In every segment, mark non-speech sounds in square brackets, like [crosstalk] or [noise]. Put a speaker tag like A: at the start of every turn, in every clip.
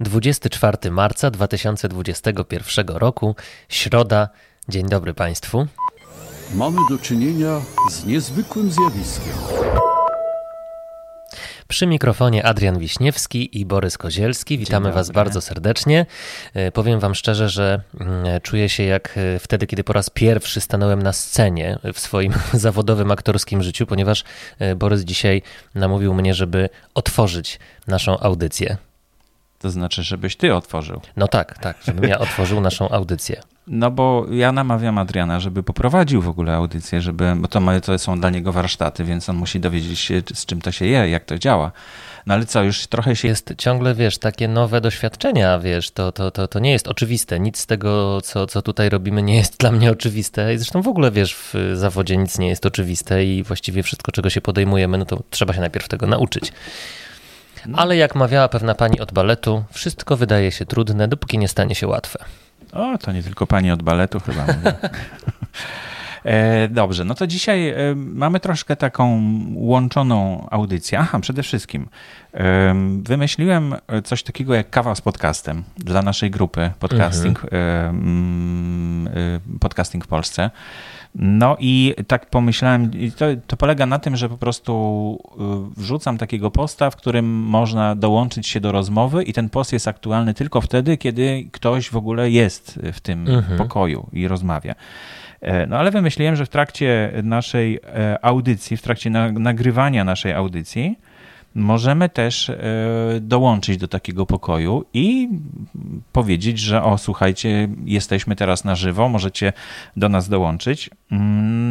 A: 24 marca 2021 roku, środa. Dzień dobry Państwu.
B: Mamy do czynienia z niezwykłym zjawiskiem.
A: Przy mikrofonie Adrian Wiśniewski i Borys Kozielski. Witamy Was bardzo serdecznie. E, powiem Wam szczerze, że mm, czuję się jak e, wtedy, kiedy po raz pierwszy stanąłem na scenie w swoim [laughs] zawodowym aktorskim życiu, ponieważ e, Borys dzisiaj namówił mnie, żeby otworzyć naszą audycję.
C: To znaczy, żebyś ty otworzył.
A: No tak, tak, żebym ja otworzył naszą audycję.
C: No bo ja namawiam Adriana, żeby poprowadził w ogóle audycję, żeby, bo to, to są dla niego warsztaty, więc on musi dowiedzieć się, z czym to się je, jak to działa. No ale co, już trochę się...
A: Jest ciągle, wiesz, takie nowe doświadczenia, wiesz, to, to, to, to nie jest oczywiste. Nic z tego, co, co tutaj robimy, nie jest dla mnie oczywiste. I zresztą w ogóle, wiesz, w zawodzie nic nie jest oczywiste i właściwie wszystko, czego się podejmujemy, no to trzeba się najpierw tego nauczyć. No. Ale jak mawiała pewna pani od baletu, wszystko wydaje się trudne, dopóki nie stanie się łatwe.
C: O, to nie tylko pani od baletu chyba. [laughs] E, dobrze, no to dzisiaj e, mamy troszkę taką łączoną audycję. Aha, przede wszystkim e, wymyśliłem coś takiego jak kawa z podcastem dla naszej grupy podcasting, mhm. Podcasting w Polsce. No i tak pomyślałem, to, to polega na tym, że po prostu y, wrzucam takiego posta, w którym można dołączyć się do rozmowy i ten post jest aktualny tylko wtedy, kiedy ktoś w ogóle jest w tym mhm. pokoju i rozmawia. E, no ale wymyśliłem, że w trakcie naszej e, audycji, w trakcie nagrywania naszej audycji, możemy też e, dołączyć do takiego pokoju i powiedzieć, że o, słuchajcie, jesteśmy teraz na żywo, możecie do nas dołączyć.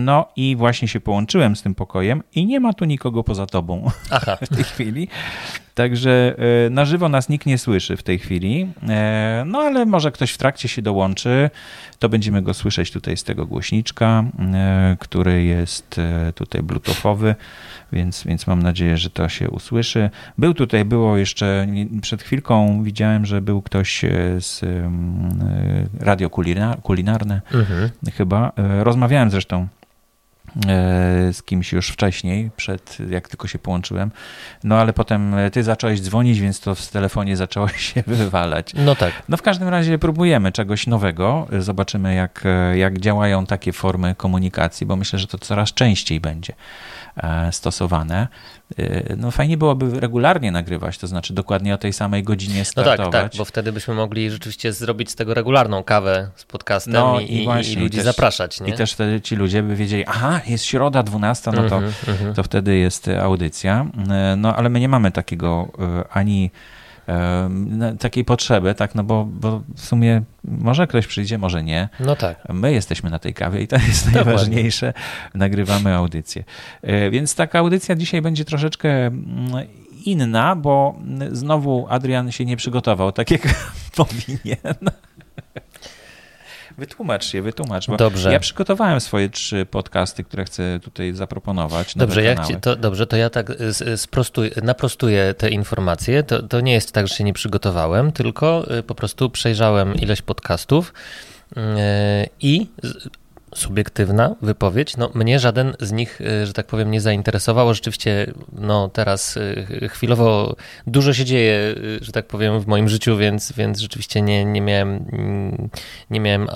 C: No i właśnie się połączyłem z tym pokojem i nie ma tu nikogo poza tobą Aha. [laughs] w tej chwili. Także e, na żywo nas nikt nie słyszy w tej chwili. E, no ale może ktoś w trakcie się dołączy, to będziemy go słyszeć tutaj z tego głośniczka, który jest tutaj bluetoothowy więc, więc mam nadzieję, że to się usłyszy. Był tutaj, było jeszcze przed chwilką, widziałem, że był ktoś e, z e, radio kulinarne mhm. chyba. E, rozmawiałem zresztą z kimś już wcześniej, przed jak tylko się połączyłem. No ale potem ty zacząłeś dzwonić, więc to w telefonie zaczęło [laughs] się wywalać.
A: No tak.
C: No w każdym razie próbujemy czegoś nowego. Zobaczymy, jak, jak działają takie formy komunikacji, bo myślę, że to coraz częściej będzie. E, stosowane. E, no fajnie byłoby regularnie nagrywać, to znaczy dokładnie o tej samej godzinie startować.
A: No tak, tak, bo wtedy byśmy mogli rzeczywiście zrobić z tego regularną kawę z podcastem no, i, i, właśnie, i ludzi też, zapraszać. Nie?
C: I też wtedy ci ludzie by wiedzieli, aha, jest środa 12, no to, mm -hmm, to wtedy jest audycja. E, no ale my nie mamy takiego ani takiej potrzeby, tak, no bo, bo w sumie może ktoś przyjdzie, może nie.
A: No tak.
C: My jesteśmy na tej kawie i to jest Dokładnie. najważniejsze. Nagrywamy audycję. E, więc taka audycja dzisiaj będzie troszeczkę mm, inna, bo znowu Adrian się nie przygotował tak jak [laughs] powinien. Wytłumacz się, wytłumacz. Dobrze. Ja przygotowałem swoje trzy podcasty, które chcę tutaj zaproponować.
A: Dobrze, jak ci, to, dobrze, to ja tak sprostuj, naprostuję te informacje. To, to nie jest tak, że się nie przygotowałem, tylko y, po prostu przejrzałem ilość podcastów y, i subiektywna wypowiedź. No, mnie żaden z nich, y, że tak powiem, nie zainteresował. Rzeczywiście, no teraz y, chwilowo dużo się dzieje, y, że tak powiem, w moim życiu, więc, więc rzeczywiście nie, nie, miałem, mm, nie miałem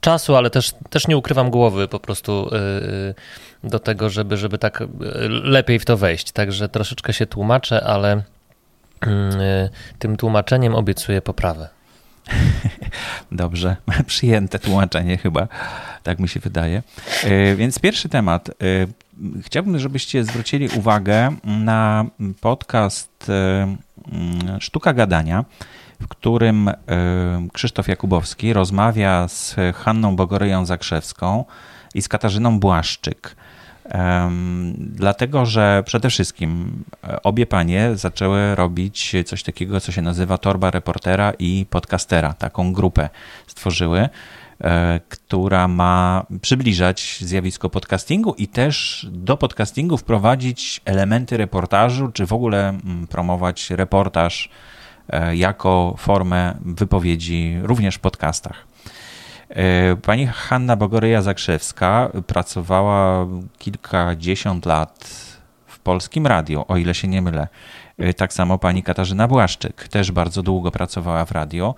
A: czasu, ale też, też nie ukrywam głowy po prostu do tego, żeby, żeby tak lepiej w to wejść. Także troszeczkę się tłumaczę, ale tym tłumaczeniem obiecuję poprawę. [laughs]
C: Dobrze, [laughs] przyjęte tłumaczenie chyba, tak mi się wydaje. E, więc pierwszy temat. E, chciałbym, żebyście zwrócili uwagę na podcast e, Sztuka Gadania, w którym Krzysztof Jakubowski rozmawia z Hanną Bogoryją Zakrzewską i z Katarzyną Błaszczyk. Dlatego, że przede wszystkim e, obie panie zaczęły robić coś takiego, co się nazywa torba reportera i podcastera. Taką grupę stworzyły, e, która ma przybliżać zjawisko podcastingu i też do podcastingu wprowadzić elementy reportażu, czy w ogóle mm, promować reportaż e, jako formę wypowiedzi również w podcastach. E, pani Hanna Bogoryja-Zakrzewska pracowała kilkadziesiąt lat w polskim radiu, o ile się nie mylę. Tak samo pani Katarzyna Błaszczyk też bardzo długo pracowała w radio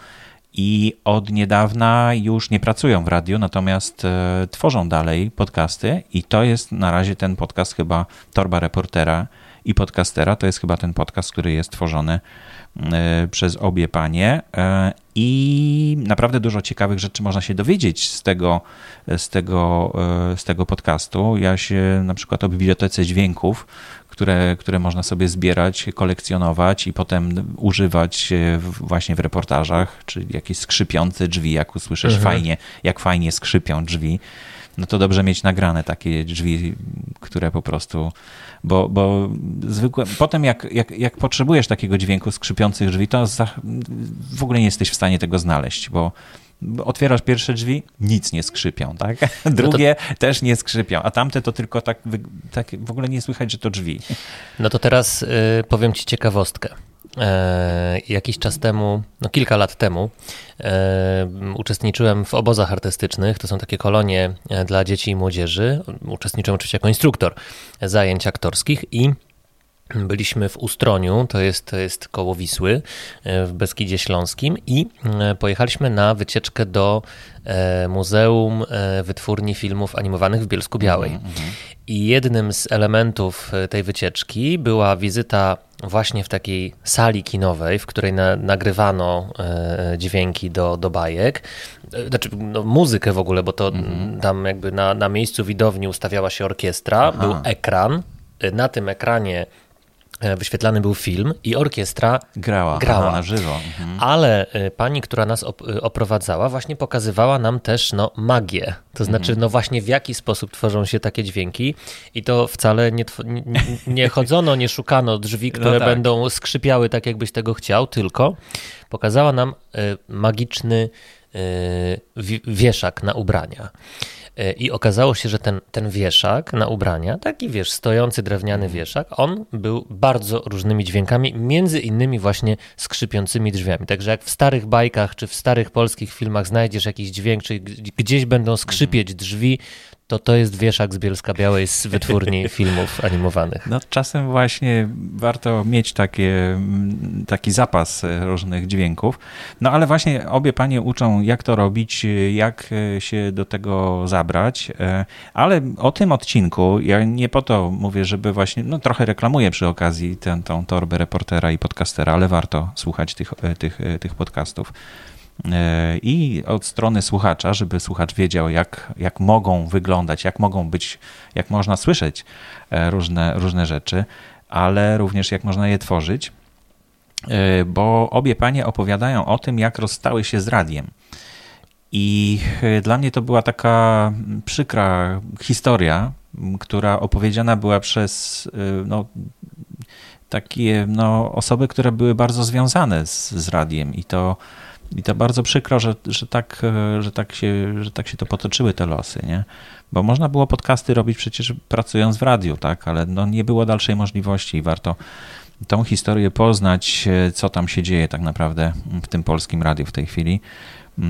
C: i od niedawna już nie pracują w radiu, natomiast e, tworzą dalej podcasty i to jest na razie ten podcast chyba Torba Reportera i Podcastera. To jest chyba ten podcast, który jest tworzony e, przez obie panie e, i naprawdę dużo ciekawych rzeczy można się dowiedzieć z tego, z tego, z tego podcastu. Ja się na przykład o bibliotece dźwięków które, które można sobie zbierać, kolekcjonować i potem używać właśnie w reportażach, czy jakieś skrzypiące drzwi, jak usłyszysz mhm. fajnie, jak fajnie skrzypią drzwi, no to dobrze mieć nagrane takie drzwi, które po prostu bo, bo zwykłe, potem jak, jak, jak potrzebujesz takiego dźwięku skrzypiących drzwi, to za, w ogóle nie jesteś w stanie tego znaleźć, bo otwierasz pierwsze drzwi, nic nie skrzypią, tak? Drugie no to... też nie skrzypią, a tamte to tylko tak, tak w ogóle nie słychać, że to drzwi.
A: No to teraz y, powiem ci ciekawostkę. E, jakiś czas temu, no kilka lat temu, e, uczestniczyłem w obozach artystycznych. To są takie kolonie e, dla dzieci i młodzieży. Uczestniczyłem oczywiście jako instruktor zajęć aktorskich i Byliśmy w Ustroniu, to jest, to jest koło Wisły, e, w Beskidzie Śląskim i e, pojechaliśmy na wycieczkę do Muzeum Wytwórni Filmów Animowanych w Bielsku Białej. Mm -hmm. I jednym z elementów tej wycieczki była wizyta właśnie w takiej sali kinowej, w której na, nagrywano dźwięki do, do bajek, znaczy no, muzykę w ogóle, bo to -hmm. tam jakby na, na miejscu widowni ustawiała się orkiestra, Aha. był ekran, na tym ekranie E, wyświetlany był film i orkiestra
C: grała, grała. na żywo. Mhm.
A: Ale e, pani, która nas e, oprowadzała, właśnie pokazywała nam też no, magię. To znaczy, mhm. no właśnie w jaki sposób tworzą się takie dźwięki i to wcale nie, nie, nie chodzono, nie szukano drzwi, no które no tak. będą skrzypiały tak, jakbyś tego chciał, tylko pokazała nam magiczny wieszak na ubrania. E, I okazało się, że ten, ten wieszak na ubrania, taki wiesz, stojący drewniany wieszak, on był bardzo różnymi dźwiękami, między innymi właśnie skrzypiącymi drzwiami. Także jak w starych bajkach czy w starych polskich filmach znajdziesz jakiś dźwięk, czy gdzieś będą skrzypieć drzwi, to to jest wieszak z Bielska Białej z wytwórni [laughs] filmów animowanych.
C: No czasem właśnie warto mieć takie, taki zapas różnych dźwięków. No ale właśnie obie panie uczą, jak to robić, jak się do tego zabrać. Ale o tym odcinku, ja nie po to mówię, żeby właśnie, no trochę reklamuję przy okazji tę, tą torbę reportera i podcastera, ale warto słuchać tych, tych, tych podcastów E, i od strony słuchacza, żeby słuchacz wiedział, jak, jak mogą wyglądać, jak mogą być, jak można słyszeć e, różne, różne rzeczy, ale również jak można je tworzyć, e, bo obie panie opowiadają o tym, jak rozstały się z radiem. I dla mnie to była taka przykra historia, która opowiedziana była przez no, takie no, osoby, które były bardzo związane z, z radiem i to i to bardzo przykro, że, że, tak, e, że, tak się, że tak się to potoczyły te losy, nie? Bo można było podcasty robić przecież pracując w radiu, tak? Ale no nie było dalszej możliwości i warto tą historię poznać, e, co tam się dzieje tak naprawdę w tym polskim radiu w tej chwili.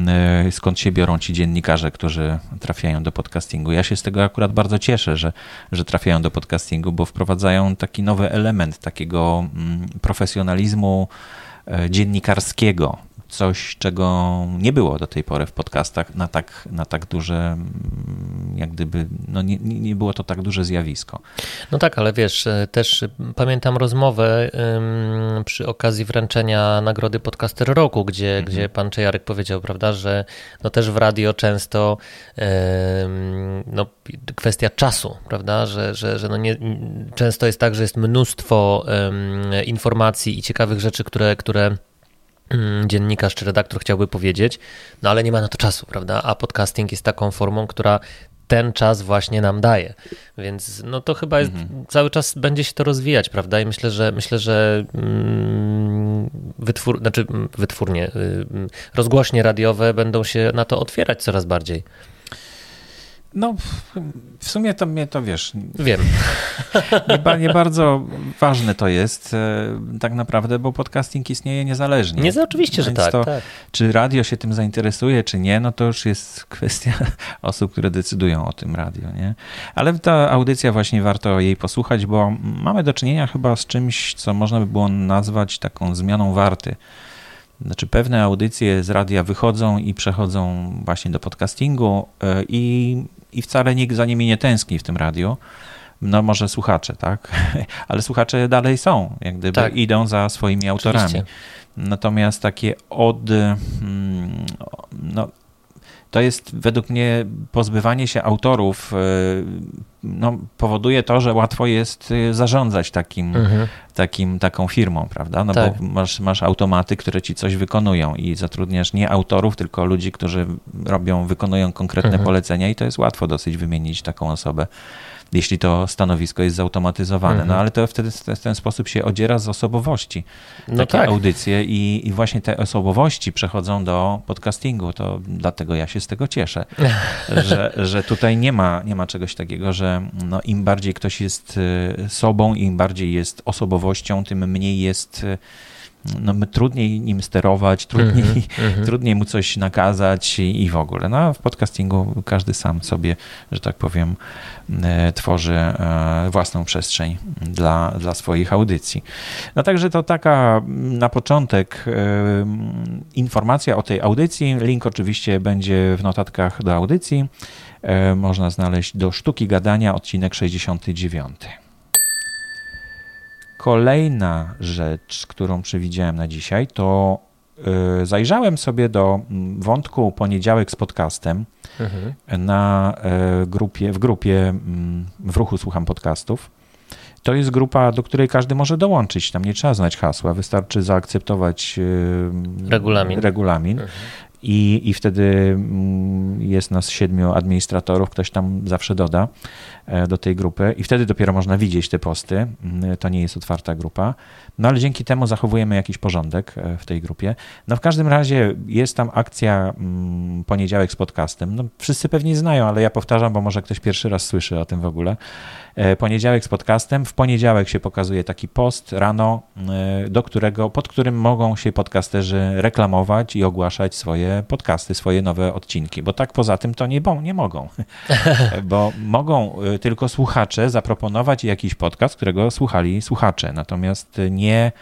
C: E, skąd się biorą ci dziennikarze, którzy trafiają do podcastingu. Ja się z tego akurat bardzo cieszę, że, że trafiają do podcastingu, bo wprowadzają taki nowy element takiego mm, profesjonalizmu dziennikarskiego, coś, czego nie było do tej pory w podcastach na tak, na tak duże, mm, jak gdyby, no nie, nie było to tak duże zjawisko.
A: No tak, ale wiesz, e, też pamiętam rozmowę przy okazji wręczenia Nagrody Podcaster Roku, gdzie, mhm. gdzie pan Czejarek powiedział, prawda, że no też w radio często no, kwestia czasu, prawda, że, że, że no nie, często jest tak, że jest mnóstwo informacji i ciekawych rzeczy, które, które dziennikarz czy redaktor chciałby powiedzieć, no ale nie ma na to czasu, prawda? A podcasting jest taką formą, która ten czas właśnie nam daje. Więc no to chyba jest, mhm. cały czas będzie się to rozwijać, prawda? I myślę, że myślę, że mm, wytwór, znaczy mm, wytwórnie, y, rozgłośnie radiowe będą się na to otwierać coraz bardziej.
C: No, w sumie to mnie to wiesz.
A: Wiem. [laughs]
C: Nie, nie, bardzo ważne to jest e, tak naprawdę, bo podcasting istnieje niezależnie.
A: Nie, oczywiście, że tak,
C: to
A: tak.
C: czy radio się tym zainteresuje, czy nie, no to już jest kwestia [laughs] osób, które decydują o tym radio, nie? Ale ta audycja właśnie warto jej posłuchać, bo mamy do czynienia chyba z czymś, co można by było nazwać taką zmianą warty. Znaczy pewne audycje z radia wychodzą i przechodzą właśnie do podcastingu e, i, i wcale nikt za nimi nie tęskni w tym radiu no może słuchacze, tak? [laughs] Ale słuchacze dalej są, jak gdyby tak. idą za swoimi autorami. Oczywiście. Natomiast takie od. Mm, no, to jest według mnie pozbywanie się autorów e, no, powoduje to, że łatwo jest e, zarządzać takim, mhm. takim, taką firmą, prawda? No tak. bo masz, masz automaty, które ci coś wykonują i zatrudniasz nie autorów, tylko ludzi, którzy robią, wykonują konkretne mhm. polecenia i to jest łatwo dosyć wymienić taką osobę jeśli to stanowisko jest zautomatyzowane. No, mhm. No ale to wtedy w ten sposób się odziera z osobowości no takie tak. audycje i, i właśnie te osobowości przechodzą do podcastingu. To dlatego ja się z tego cieszę, [laughs] że, że tutaj nie ma, nie ma czegoś takiego, że no, im bardziej ktoś jest y, sobą, im bardziej jest osobowością, tym mniej jest y, no, trudniej nim sterować, trudniej, mm -hmm. trudniej mu coś nakazać i, i w ogóle. No, w podcastingu każdy sam sobie, że tak powiem, e, tworzy e, własną przestrzeń dla, dla swoich audycji. No także to taka na początek e, informacja o tej audycji. Link oczywiście będzie w notatkach do audycji. Można znaleźć do Sztuki Gadania, odcinek 69. Kolejna rzecz, którą przewidziałem na dzisiaj, to yy, zajrzałem sobie do mm, wątku poniedziałek z podcastem mhm. na y, grupie, w grupie y, w ruchu słucham podcastów. To jest grupa, do której każdy może dołączyć. Tam nie trzeba znać hasła, wystarczy zaakceptować
A: y, regulamin.
C: regulamin. Mhm i, i wtedy mm, jest nas siedmiu administratorów, ktoś tam zawsze doda e, do tej grupy i wtedy dopiero można widzieć te posty. Mm, to nie jest otwarta grupa. No ale dzięki temu zachowujemy jakiś porządek e, w tej grupie. No w każdym razie jest tam akcja mm, poniedziałek z podcastem. No, wszyscy pewnie znają, ale ja powtarzam, bo może ktoś pierwszy raz słyszy o tym w ogóle. E, poniedziałek z podcastem. W poniedziałek się pokazuje taki post rano, e, do którego, pod którym mogą się podcasterzy reklamować i ogłaszać swoje podcasty, swoje nowe odcinki, bo tak poza tym to nie, nie mogą, [laughs] bo mogą tylko słuchacze zaproponować jakiś podcast, którego słuchali słuchacze, natomiast nie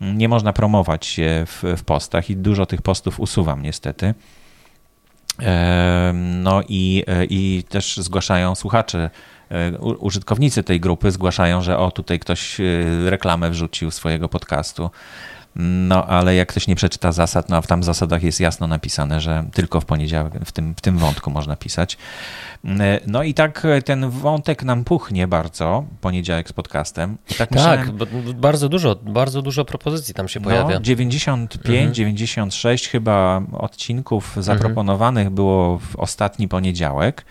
C: nie, można promować się w, w postach i dużo tych postów usuwam niestety. No i, i też zgłaszają słuchacze, e, użytkownicy tej grupy zgłaszają, że o tutaj ktoś e, reklamę wrzucił swojego podcastu. No, ale jak ktoś nie przeczyta zasad, no a w tam zasadach jest jasno napisane, że tylko w poniedziałek w tym, w tym wątku można pisać. E, no i tak e, ten wątek nam puchnie bardzo, poniedziałek z podcastem.
A: tak, tak myślałem, bardzo dużo, bardzo dużo propozycji tam się pojawia.
C: No, 95, mhm. 96 chyba odcinków zaproponowanych mhm. było w ostatni poniedziałek.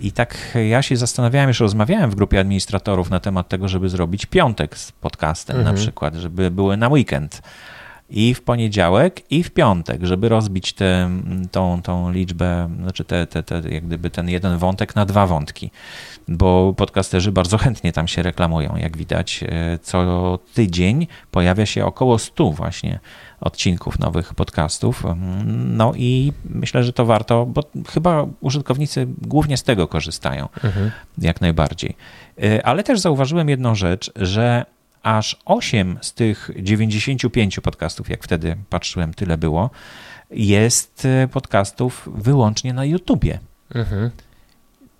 C: I tak ja się zastanawiałem, już rozmawiałem w grupie administratorów na temat tego, żeby zrobić piątek z podcastem mhm. na przykład, żeby były na weekend. I w poniedziałek, i w piątek, żeby rozbić tę tą, tą liczbę, znaczy te, te, te, jak gdyby ten jeden wątek na dwa wątki, bo podcasterzy bardzo chętnie tam się reklamują. Jak widać, e, co tydzień pojawia się około 100 właśnie odcinków nowych podcastów. No i myślę, że to warto, bo chyba użytkownicy głównie z tego korzystają, mhm. jak najbardziej. Y, ale też zauważyłem jedną rzecz, że aż 8 z tych 95 podcastów, jak wtedy patrzyłem, tyle było, jest y, podcastów wyłącznie na YouTubie. Mhm.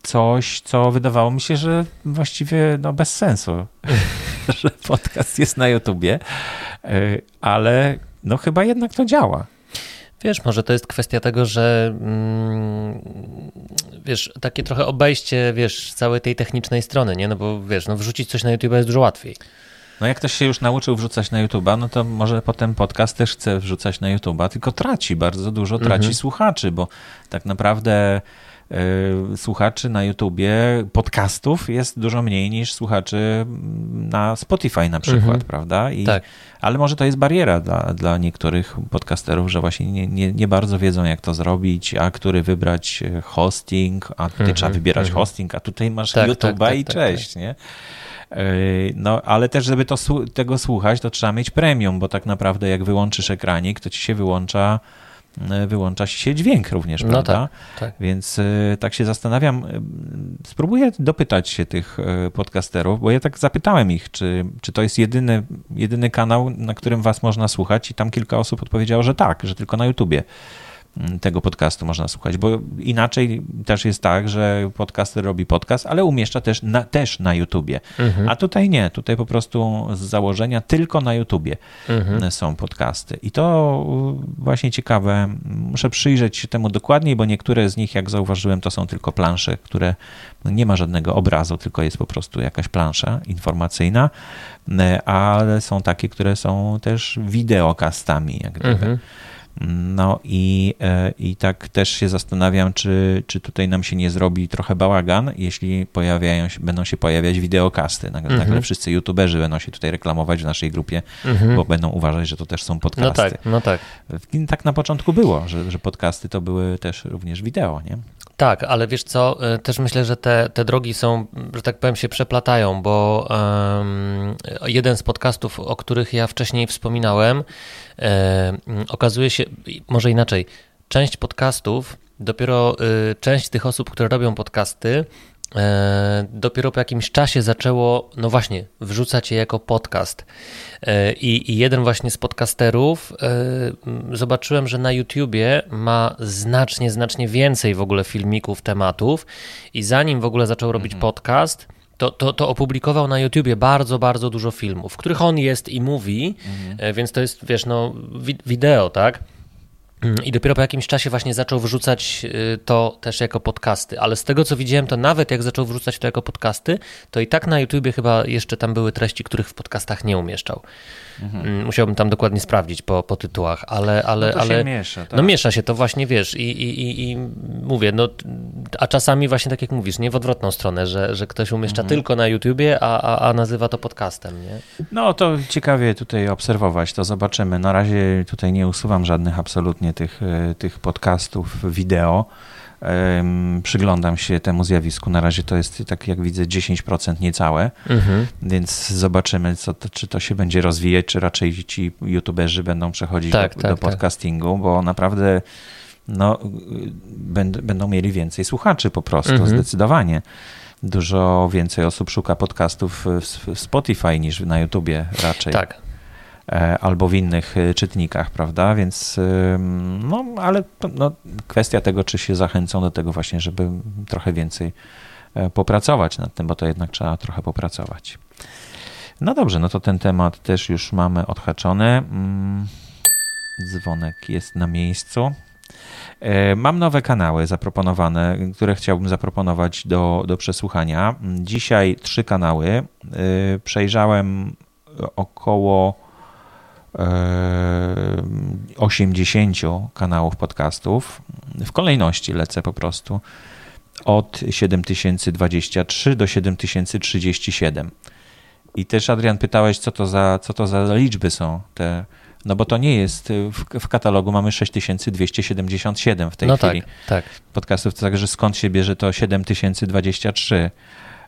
C: Coś, co wydawało mi się, że właściwie no, bez sensu, [laughs] że podcast jest na YouTubie, y, ale no chyba jednak to działa.
A: Wiesz, może to jest kwestia tego, że mm, wiesz, takie trochę obejście, wiesz, całej tej technicznej strony, nie? No bo wiesz, no wrzucić coś na YouTube jest dużo łatwiej.
C: No jak ktoś się już nauczył wrzucać na YouTube'a, no to może potem podcast też chce wrzucać na YouTube'a, tylko traci bardzo dużo, traci mhm. słuchaczy, bo tak naprawdę słuchaczy na YouTubie podcastów jest dużo mniej niż słuchaczy na Spotify na przykład, mhm. prawda? I, tak. Ale może to jest bariera dla, dla niektórych podcasterów, że właśnie nie, nie, nie bardzo wiedzą, jak to zrobić, a który wybrać hosting, a tutaj mhm. trzeba wybierać mhm. hosting, a tutaj masz tak, YouTube'a tak, tak, i tak, cześć, tak. nie? No, ale też, żeby to, tego słuchać, to trzeba mieć premium, bo tak naprawdę jak wyłączysz ekranik, to ci się wyłącza E, wyłącza się dźwięk również, no prawda?
A: No tak, tak.
C: Więc y, tak się zastanawiam, y, spróbuję dopytać się tych podcasterów, bo ja tak zapytałem ich, czy, czy to jest jedyny, jedyny kanał, na którym was można słuchać i tam kilka osób odpowiedziało, że tak, że tylko na YouTubie. Mm, tego podcastu można słuchać, bo inaczej też jest tak, że podcaster robi podcast, ale umieszcza też na, też na YouTubie. Mhm. A tutaj nie, tutaj po prostu z założenia tylko na YouTubie mhm. są podcasty. I to właśnie ciekawe, muszę przyjrzeć się temu dokładniej, bo niektóre z nich, jak zauważyłem, to są tylko plansze, które no nie ma żadnego obrazu, tylko jest po prostu jakaś plansza informacyjna, ale są takie, które są też wideokastami, jak gdyby. Mhm. No i, e, i tak też się zastanawiam, czy, czy tutaj nam się nie zrobi trochę bałagan, jeśli pojawiają się, będą się pojawiać wideokasty. Nagle, mhm. nagle wszyscy youtuberzy będą się tutaj reklamować w naszej grupie, mhm. bo będą uważać, że to też są podcasty.
A: No tak, no tak.
C: Tak na początku było, że, że podcasty to były też również wideo, nie?
A: Tak, ale wiesz co, e, też myślę, że te, te drogi są, że tak powiem, się przeplatają, bo um, jeden z podcastów, o których ja wcześniej wspominałem, e, okazuje się, może inaczej, część podcastów, dopiero y, część tych osób, które robią podcasty, E, dopiero po jakimś czasie zaczęło, no właśnie, wrzucać je jako podcast. E, I, I, jeden właśnie z podcasterów e, zobaczyłem, że na YouTubie ma znacznie, znacznie więcej w ogóle filmików, tematów. I zanim w ogóle zaczął robić mhm. podcast, to, to, to opublikował na YouTubie bardzo, bardzo dużo filmów, w których on jest i mówi, mhm. więc to jest, wiesz, no, wideo, tak? I dopiero po jakimś czasie właśnie zaczął wrzucać y, to też jako podcasty. Ale z tego co widziałem, to nawet jak zaczął wrzucać to jako podcasty, to i tak na YouTubie chyba jeszcze tam były treści, których w podcastach nie umieszczał. Mhm. Mm, musiałbym tam dokładnie sprawdzić po, po tytułach, ale. ale,
C: no to
A: ale
C: się miesza, tak?
A: No miesza się to właśnie, wiesz, i, i, i, i, mówię, no, a czasami właśnie tak jak mówisz, nie w odwrotną stronę, że, że ktoś umieszcza mhm. tylko na YouTubie, a, a, a nazywa to podcastem, nie?
C: No to ciekawie tutaj obserwować, to zobaczymy. Na razie tutaj nie usuwam żadnych absolutnie tych, e, tych podcastów wideo przyglądam się temu zjawisku. Na razie to jest, tak jak widzę, 10% niecałe, mhm. więc zobaczymy, co to, czy to się będzie rozwijać, czy raczej ci youtuberzy będą przechodzić tak, do, tak, do, tak. podcastingu, tak. bo naprawdę no, będą mieli więcej słuchaczy po prostu, mhm. zdecydowanie. Dużo więcej osób szuka podcastów w Spotify niż na YouTubie raczej.
A: Tak.
C: E, albo w innych e, czytnikach, prawda? Więc no, ale no, kwestia tego, czy się zachęcą do tego właśnie, żeby trochę więcej e, popracować nad tym, bo to jednak trzeba trochę popracować. No dobrze, no to ten temat też już mamy odhaczony. Mm, dzwonek jest na miejscu. Mam nowe kanały zaproponowane, które chciałbym zaproponować do, do przesłuchania. Dzisiaj trzy kanały. Przejrzałem około 80 kanałów podcastów. W kolejności lecę po prostu od 7023 do 7037. I też Adrian pytałeś, co to za, co to za liczby są te. No bo to nie jest, w, w katalogu mamy 6277 w tej no chwili
A: tak, tak.
C: podcastów, także skąd się bierze to 7023?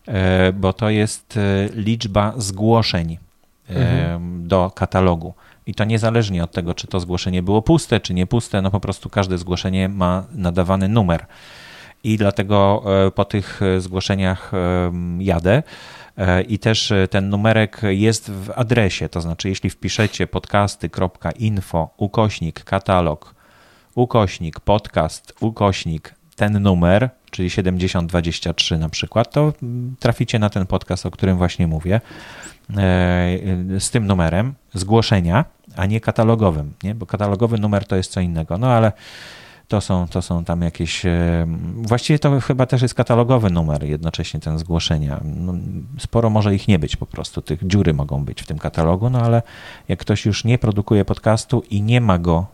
C: E, bo to jest e, liczba zgłoszeń mhm. do katalogu. I to niezależnie od tego, czy to zgłoszenie było puste, czy nie puste, no po prostu każde zgłoszenie ma nadawany numer. I dlatego e, po tych e, zgłoszeniach jadę. E, I też ten numerek jest w adresie, to znaczy jeśli wpiszecie podcasty.info ukośnik katalog ukośnik podcast ukośnik ten numer, czyli 7023 na przykład, to traficie na ten podcast, o którym właśnie mówię. E, z tym numerem zgłoszenia, a nie katalogowym, nie? bo katalogowy numer to jest co innego. No ale to są, to są tam jakieś. E, właściwie to chyba też jest katalogowy numer, jednocześnie ten zgłoszenia. No, sporo może ich nie być po prostu, tych dziury mogą być w tym katalogu, no ale jak ktoś już nie produkuje podcastu i nie ma go,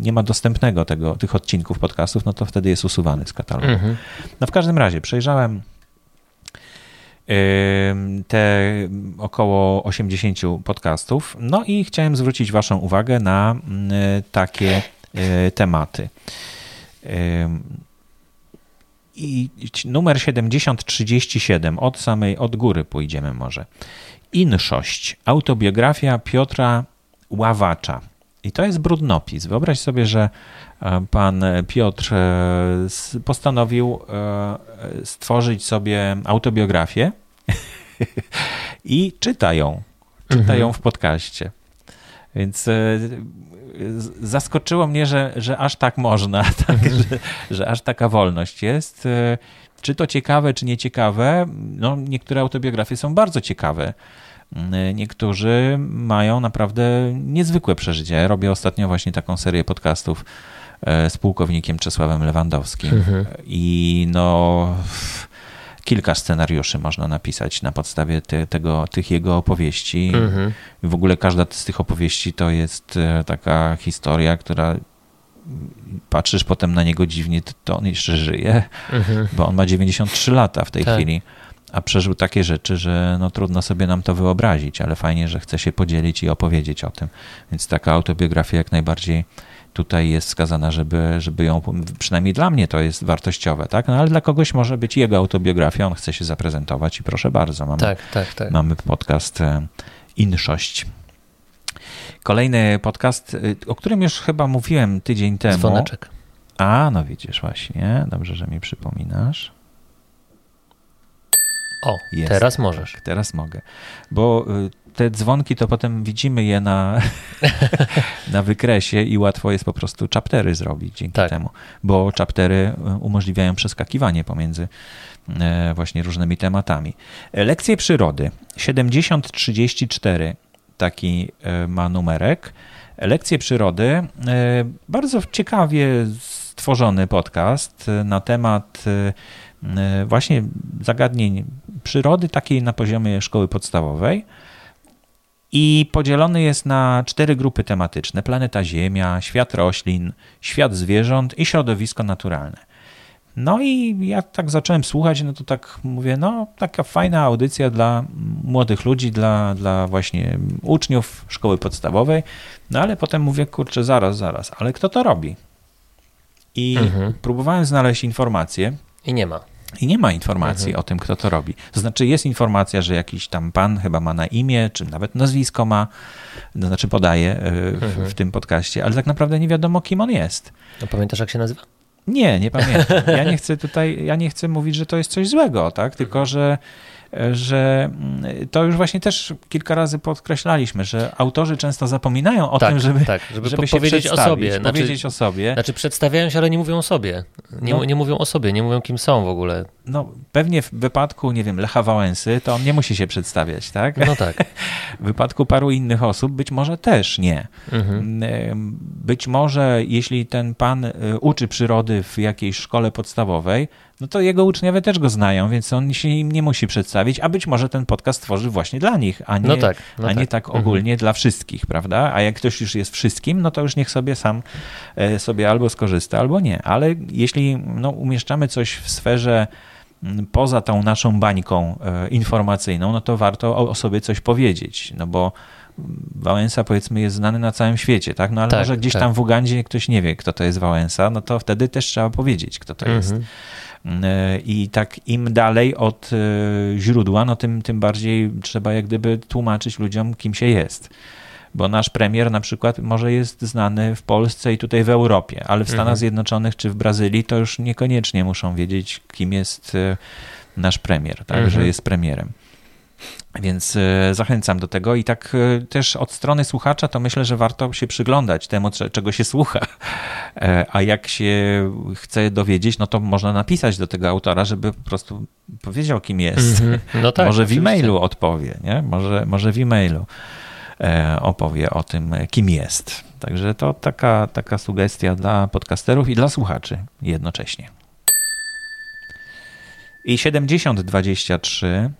C: nie ma dostępnego tego, tych odcinków podcastów, no to wtedy jest usuwany z katalogu. Mhm. No w każdym razie przejrzałem te około 80 podcastów. No i chciałem zwrócić Waszą uwagę na takie e, tematy. I numer 7037, od samej, od góry pójdziemy może. Inszość, autobiografia Piotra Ławacza. I to jest brudnopis. Wyobraź sobie, że e, pan Piotr e, postanowił e, stworzyć sobie autobiografię i czyta ją. Czyta mhm. w podcaście. Więc zaskoczyło mnie, że, że aż tak można, [laughs] tak, że, że aż taka wolność jest. Czy to ciekawe, czy nieciekawe? No, niektóre autobiografie są bardzo ciekawe. Niektórzy mają naprawdę niezwykłe przeżycie. Robię ostatnio właśnie taką serię podcastów e, z pułkownikiem Czesławem Lewandowskim. Mhm. I no kilka scenariuszy można napisać na podstawie te, tego, tych jego opowieści. Mhm. W ogóle każda z tych opowieści to jest e, taka historia, która patrzysz potem na niego dziwnie, to on jeszcze żyje, mhm. bo on ma 93 lata w tej tak. chwili a przeżył takie rzeczy, że no trudno sobie nam to wyobrazić, ale fajnie, że chce się podzielić i opowiedzieć o tym. Więc taka autobiografia jak najbardziej tutaj jest skazana, żeby, żeby ją, przynajmniej dla mnie to jest wartościowe, tak? No ale dla kogoś może być jego autobiografia, on chce się zaprezentować i proszę bardzo, mamy, tak, tak, tak. mamy podcast e, Inszość. Kolejny podcast, e, o którym już chyba mówiłem tydzień temu.
A: Dzwoneczek.
C: A, no widzisz właśnie, dobrze, że mi przypominasz.
A: O, jest. teraz możesz.
C: Tak, teraz mogę. Bo y, te dzwonki to potem widzimy je na, [laughs] na wykresie i łatwo jest po prostu chaptery zrobić dzięki tak. temu, bo chaptery y, umożliwiają przeskakiwanie pomiędzy y, właśnie różnymi tematami. Lekcje przyrody 7034 taki ma numerek. Lekcje przyrody bardzo ciekawie stworzony podcast na temat E, właśnie zagadnień przyrody, takiej na poziomie szkoły podstawowej. I podzielony jest na cztery grupy tematyczne: planeta Ziemia, świat roślin, świat zwierząt i środowisko naturalne. No i jak tak zacząłem słuchać, no to tak mówię, no taka fajna audycja dla młodych ludzi, dla, dla właśnie uczniów szkoły podstawowej. No ale potem mówię, kurczę, zaraz, zaraz, ale kto to robi? I mhm. próbowałem znaleźć informacje,
A: i nie ma.
C: I nie ma informacji mhm. o tym, kto to robi. To znaczy, jest informacja, że jakiś tam pan chyba ma na imię, czy nawet nazwisko ma, to znaczy podaje e, w, mhm. w tym podcaście, ale tak naprawdę nie wiadomo, kim on jest.
A: No pamiętasz, jak się nazywa?
C: Nie, nie pamiętam. Ja nie chcę tutaj, ja nie chcę mówić, że to jest coś złego, tak? Tylko, że że mm, to już właśnie też kilka razy podkreślaliśmy, że autorzy często zapominają o tak, tym, żeby, tak, żeby, żeby powiedzieć o sobie. Znaczy, powiedzieć o sobie.
A: Znaczy przedstawiają się, ale nie mówią o sobie. Nie, no, nie mówią o sobie, nie mówią kim są w ogóle.
C: No pewnie w wypadku, nie wiem, Lecha Wałęsy, to on nie musi się przedstawiać, tak?
A: No tak. [laughs]
C: w wypadku paru innych osób być może też nie. Mhm. Mm, być może jeśli ten pan y, uczy przyrody w jakiejś szkole podstawowej, no to jego uczniowie też go znają, więc on się im nie musi przedstawić, a być może ten podcast tworzy właśnie dla nich, a nie, no tak, no a nie tak, tak mhm. ogólnie mhm. dla wszystkich, prawda? A jak ktoś już jest wszystkim, no to już niech sobie sam e, sobie albo skorzysta, albo nie. Ale jeśli no, umieszczamy coś w sferze poza tą naszą bańką e, informacyjną, no to warto o, o sobie coś powiedzieć, no bo Wałęsa powiedzmy jest znany na całym świecie, tak? No ale tak, może gdzieś tak. tam w Ugandzie ktoś nie wie, kto to jest Wałęsa, no to wtedy też trzeba powiedzieć, kto to mhm. jest. I tak im dalej od e, źródła, no tym, tym bardziej trzeba jak gdyby tłumaczyć ludziom, kim się jest bo nasz premier na przykład może jest znany w Polsce i tutaj w Europie, ale w Stanach mhm. Zjednoczonych czy w Brazylii to już niekoniecznie muszą wiedzieć, kim jest e, nasz premier, tak, mhm. że jest premierem. Więc e, zachęcam do tego i tak e, też od strony słuchacza to myślę, że warto się przyglądać temu, czego się słucha. E, a jak się chce dowiedzieć, no to można napisać do tego autora, żeby po prostu powiedział, kim jest. Mm -hmm. no tak, może w e-mailu odpowie, nie? Może, może w e-mailu opowie o tym, kim jest. Także to taka, taka sugestia dla podcasterów i dla słuchaczy jednocześnie. I 7023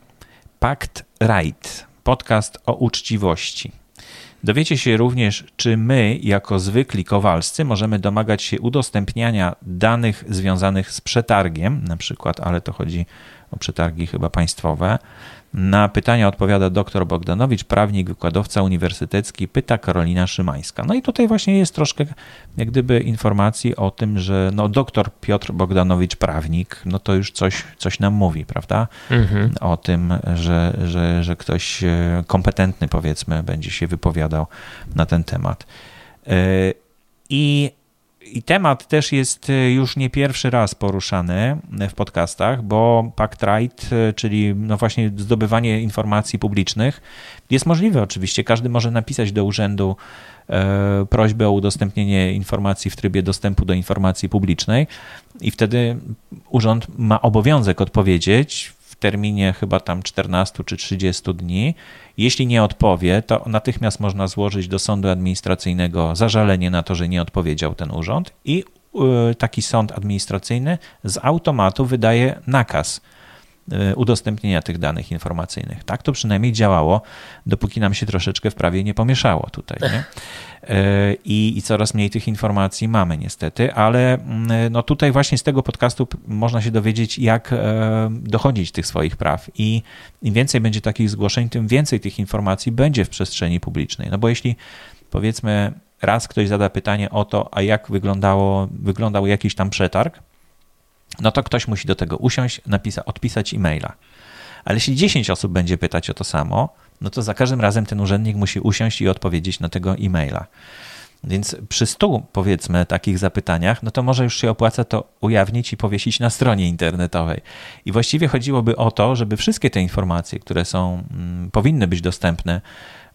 C: Pakt Right, podcast o uczciwości. Dowiecie się również, czy my, jako zwykli kowalscy, możemy domagać się udostępniania danych związanych z przetargiem, na przykład, ale to chodzi o przetargi chyba państwowe. Na pytania odpowiada dr Bogdanowicz, prawnik, wykładowca uniwersytecki, pyta Karolina Szymańska. No i tutaj właśnie jest troszkę jak gdyby informacji o tym, że no doktor Piotr Bogdanowicz, prawnik, no to już coś, coś nam mówi, prawda? Mhm. O tym, że, że, że ktoś e, kompetentny powiedzmy będzie się wypowiadał na ten temat. E, I i temat też jest y, już nie pierwszy raz poruszany w podcastach, bo Pact Right, y, czyli no właśnie zdobywanie informacji publicznych, jest możliwe oczywiście. Każdy może napisać do urzędu e, prośbę o udostępnienie informacji w trybie dostępu do informacji publicznej i wtedy urząd ma obowiązek odpowiedzieć terminie chyba tam 14 czy 30 dni. Jeśli nie odpowie, to natychmiast można złożyć do sądu administracyjnego zażalenie na to, że nie odpowiedział ten urząd i y, taki sąd administracyjny z automatu wydaje nakaz udostępnienia tych danych informacyjnych. Tak to przynajmniej działało, dopóki nam się troszeczkę w prawie nie pomieszało tutaj. Nie? [laughs] E, i, i coraz mniej tych informacji mamy niestety, ale mm, no tutaj właśnie z tego podcastu można się dowiedzieć, jak e, dochodzić tych swoich praw i im więcej będzie takich zgłoszeń, tym więcej tych informacji będzie w przestrzeni publicznej. No bo jeśli powiedzmy raz ktoś zada pytanie o to, a jak wyglądało, wyglądał jakiś tam przetarg, no to ktoś musi do tego usiąść, napisa, odpisać e-maila. Ale jeśli 10 osób będzie pytać o to samo, no to za każdym razem ten urzędnik musi usiąść i odpowiedzieć na tego e-maila. Więc przy stu, powiedzmy, takich zapytaniach, no to może już się opłaca to ujawnić i powiesić na stronie internetowej. I właściwie chodziłoby o to, żeby wszystkie te informacje, które są, mm, powinny być dostępne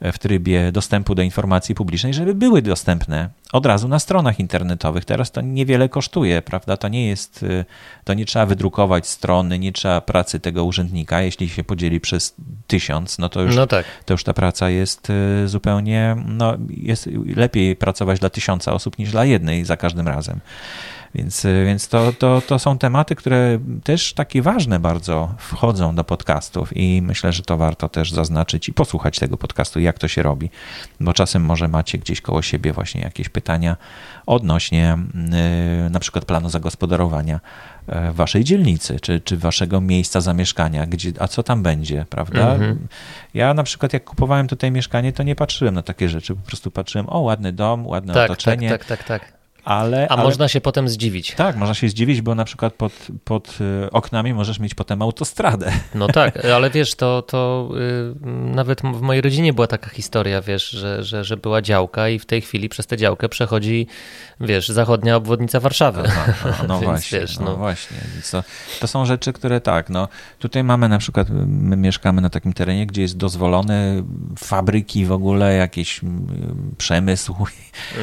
C: w trybie dostępu do informacji publicznej, żeby były dostępne od razu na stronach internetowych. Teraz to niewiele kosztuje, prawda? To nie jest, y, to nie trzeba wydrukować strony, nie trzeba pracy tego urzędnika. Jeśli się podzieli przez tysiąc, no to już, no tak. to już ta praca jest y, zupełnie, no jest lepiej pracować dla tysiąca osób niż dla jednej za każdym razem. Więc, y, więc to, to, to są tematy, które też takie ważne bardzo wchodzą do podcastów i myślę, że to warto też zaznaczyć i posłuchać tego podcastu, jak to się robi, bo czasem może macie gdzieś koło siebie właśnie jakieś pytania odnośnie yy, na przykład planu zagospodarowania y, waszej dzielnicy, czy, czy waszego miejsca zamieszkania, gdzie, a co tam będzie, prawda? Mhm. Ja na przykład jak kupowałem tutaj mieszkanie, to nie patrzyłem na takie rzeczy, po prostu patrzyłem, o ładny dom, ładne tak, otoczenie.
A: Tak, tak, tak, tak
C: ale,
A: A
C: ale,
A: można się potem zdziwić.
C: Tak, można się zdziwić, bo na przykład pod, pod y, oknami możesz mieć potem autostradę.
A: No tak, [laughs] ale wiesz, to, to yy, nawet w mojej rodzinie była taka historia, wiesz, że, że, że była działka i w tej chwili przez tę działkę przechodzi, wiesz, zachodnia obwodnica Warszawy.
C: No, [laughs] no, no właśnie, wiesz, no. no. właśnie. To, to są rzeczy, które tak, no tutaj mamy na przykład, my mieszkamy na takim terenie, gdzie jest dozwolone fabryki w ogóle, jakiś przemysł [laughs]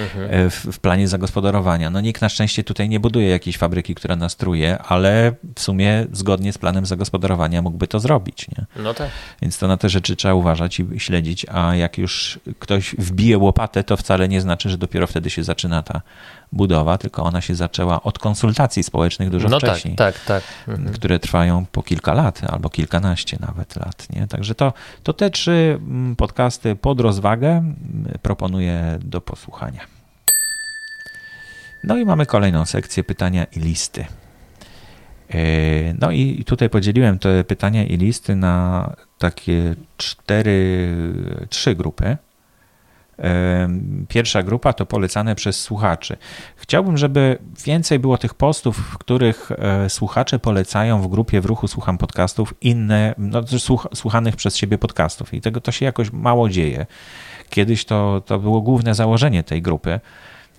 C: mhm. w, w planie zagospodarowania no nikt na szczęście tutaj nie buduje jakiejś fabryki, która nas truje, ale w sumie zgodnie z planem zagospodarowania mógłby to zrobić. Nie?
A: No tak.
C: Więc to na te rzeczy trzeba uważać i śledzić, a jak już ktoś wbije łopatę, to wcale nie znaczy, że dopiero wtedy się zaczyna ta budowa, tylko ona się zaczęła od konsultacji społecznych dużo no tak, wcześniej.
A: Tak, tak,
C: tak. Które trwają po kilka lat albo kilkanaście nawet lat. Nie? Także to, to te trzy mm, podcasty pod rozwagę mm, proponuję do posłuchania. No i mamy kolejną sekcję pytania i listy. E, no i tutaj podzieliłem te pytania i listy na takie cztery, trzy grupy. E, pierwsza grupa to polecane przez słuchaczy. Chciałbym, żeby więcej było tych postów, w których e, słuchacze polecają w grupie w ruchu Słucham Podcastów inne, no, słuchanych przez siebie podcastów. I tego to się jakoś mało dzieje. Kiedyś to, to było główne założenie tej grupy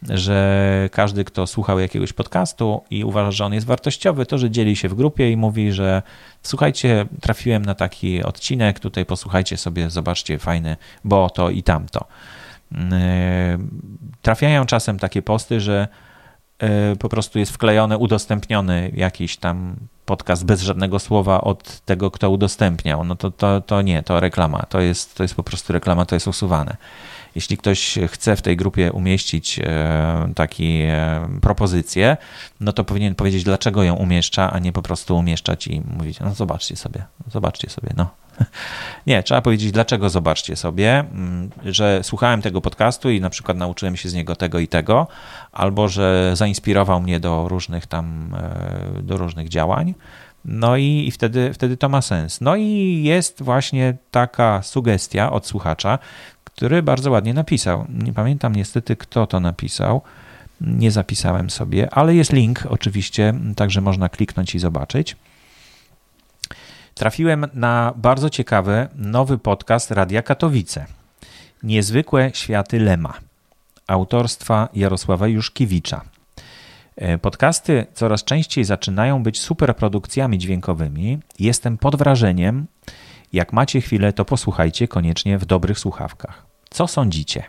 C: że każdy, kto słuchał jakiegoś podcastu i uważa, że on jest wartościowy, to że dzieli się w grupie i mówi, że słuchajcie, trafiłem na taki odcinek, tutaj posłuchajcie sobie, zobaczcie, fajny, bo to i tamto. Yy, trafiają czasem takie posty, że yy, po prostu jest wklejony, udostępniony jakiś tam podcast bez żadnego słowa od tego, kto udostępniał. No to, to, to nie, to reklama, to jest, to jest po prostu reklama, to jest usuwane. Jeśli ktoś chce w tej grupie umieścić e, takie e, propozycję, no to powinien powiedzieć, dlaczego ją umieszcza, a nie po prostu umieszczać i mówić, no zobaczcie sobie, zobaczcie sobie, no. [laughs] Nie, trzeba powiedzieć, dlaczego zobaczcie sobie, mm, że słuchałem tego podcastu i na przykład nauczyłem się z niego tego i tego, albo że zainspirował mnie do różnych tam, e, do różnych działań No i, i wtedy, wtedy to ma sens. No i jest właśnie taka sugestia od słuchacza, który bardzo ładnie napisał. Nie pamiętam niestety, kto to napisał. Nie zapisałem sobie, ale jest link oczywiście, także można kliknąć i zobaczyć. Trafiłem na bardzo ciekawy nowy podcast Radia Katowice. Niezwykłe światy Lema. Autorstwa Jarosława Juszkiewicza. E, podcasty coraz częściej zaczynają być superprodukcjami dźwiękowymi. Jestem pod wrażeniem. Jak macie chwilę, to posłuchajcie koniecznie w dobrych słuchawkach. Co sądzicie?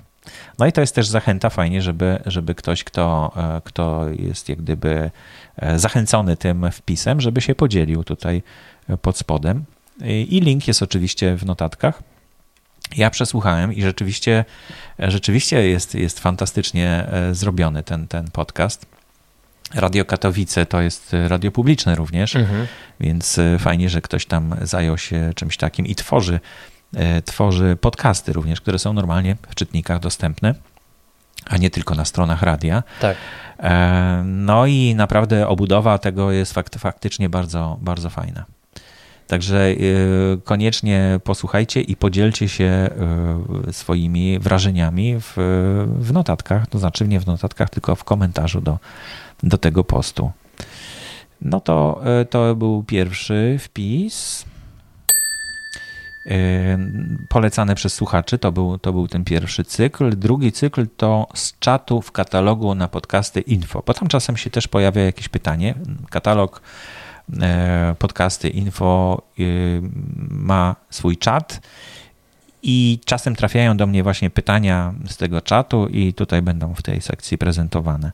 C: No i to jest też zachęta fajnie, żeby, żeby ktoś, kto, e, kto jest jak gdyby e, zachęcony tym wpisem, żeby się podzielił tutaj pod spodem. I link jest oczywiście w notatkach. Ja przesłuchałem i rzeczywiście, rzeczywiście jest, jest fantastycznie zrobiony ten, ten podcast. Radio Katowice to jest radio publiczne również, mhm. więc e, fajnie, że ktoś tam zajął się czymś takim i tworzy, e, tworzy podcasty również, które są normalnie w czytnikach dostępne, a nie tylko na stronach radia.
A: Tak.
C: E, no i naprawdę obudowa tego jest fakt, faktycznie bardzo, bardzo fajna. Także koniecznie posłuchajcie i podzielcie się swoimi wrażeniami w, w notatkach, to znaczy nie w notatkach, tylko w komentarzu do, do tego postu. No to, e, to był pierwszy wpis. E, polecany przez słuchaczy, to był, to był ten pierwszy cykl. Drugi cykl to z czatu w katalogu na podcasty info. Potem czasem się też pojawia jakieś pytanie. Katalog e, podcasty info ma swój czat i czasem trafiają do mnie właśnie pytania z tego czatu, i tutaj będą w tej sekcji prezentowane.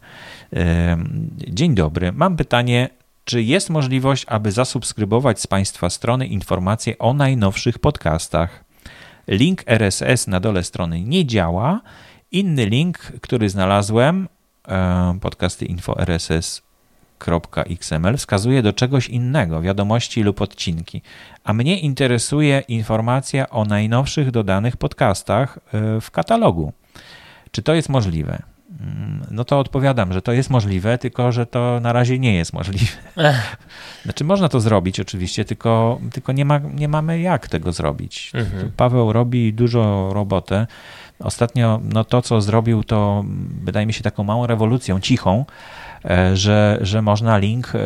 C: Dzień dobry. Mam pytanie, czy jest możliwość, aby zasubskrybować z Państwa strony informacje o najnowszych podcastach? Link RSS na dole strony nie działa. Inny link, który znalazłem, podcasty info RSS .xml wskazuje do czegoś innego, wiadomości lub odcinki, a mnie interesuje informacja o najnowszych dodanych podcastach e, w katalogu. Czy to jest możliwe? Mm, no to odpowiadam, że to jest możliwe, tylko że to na razie nie jest możliwe. [laughs] Znaczy można to zrobić oczywiście, tylko, tylko nie, ma, nie mamy jak tego zrobić. Mhm. Paweł robi dużo robotę. Ostatnio no to, co zrobił, to wydaje mi się taką małą rewolucją, cichą, że, że można link e,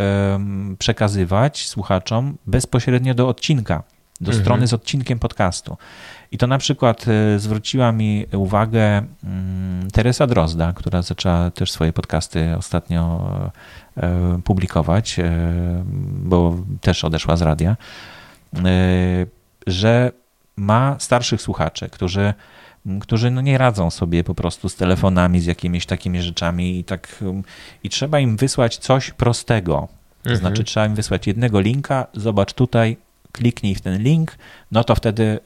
C: przekazywać słuchaczom bezpośrednio do odcinka, do mhm. strony z odcinkiem podcastu. I to na przykład e, zwróciła mi uwagę mm, Teresa Drozda, która zaczęła też swoje podcasty ostatnio publikować, bo też odeszła z radia, że ma starszych słuchaczy, którzy którzy no nie radzą sobie po prostu z telefonami, z jakimiś takimi rzeczami i tak i trzeba im wysłać coś prostego. To mhm. znaczy trzeba im wysłać jednego linka, zobacz tutaj, kliknij w ten link, no to wtedy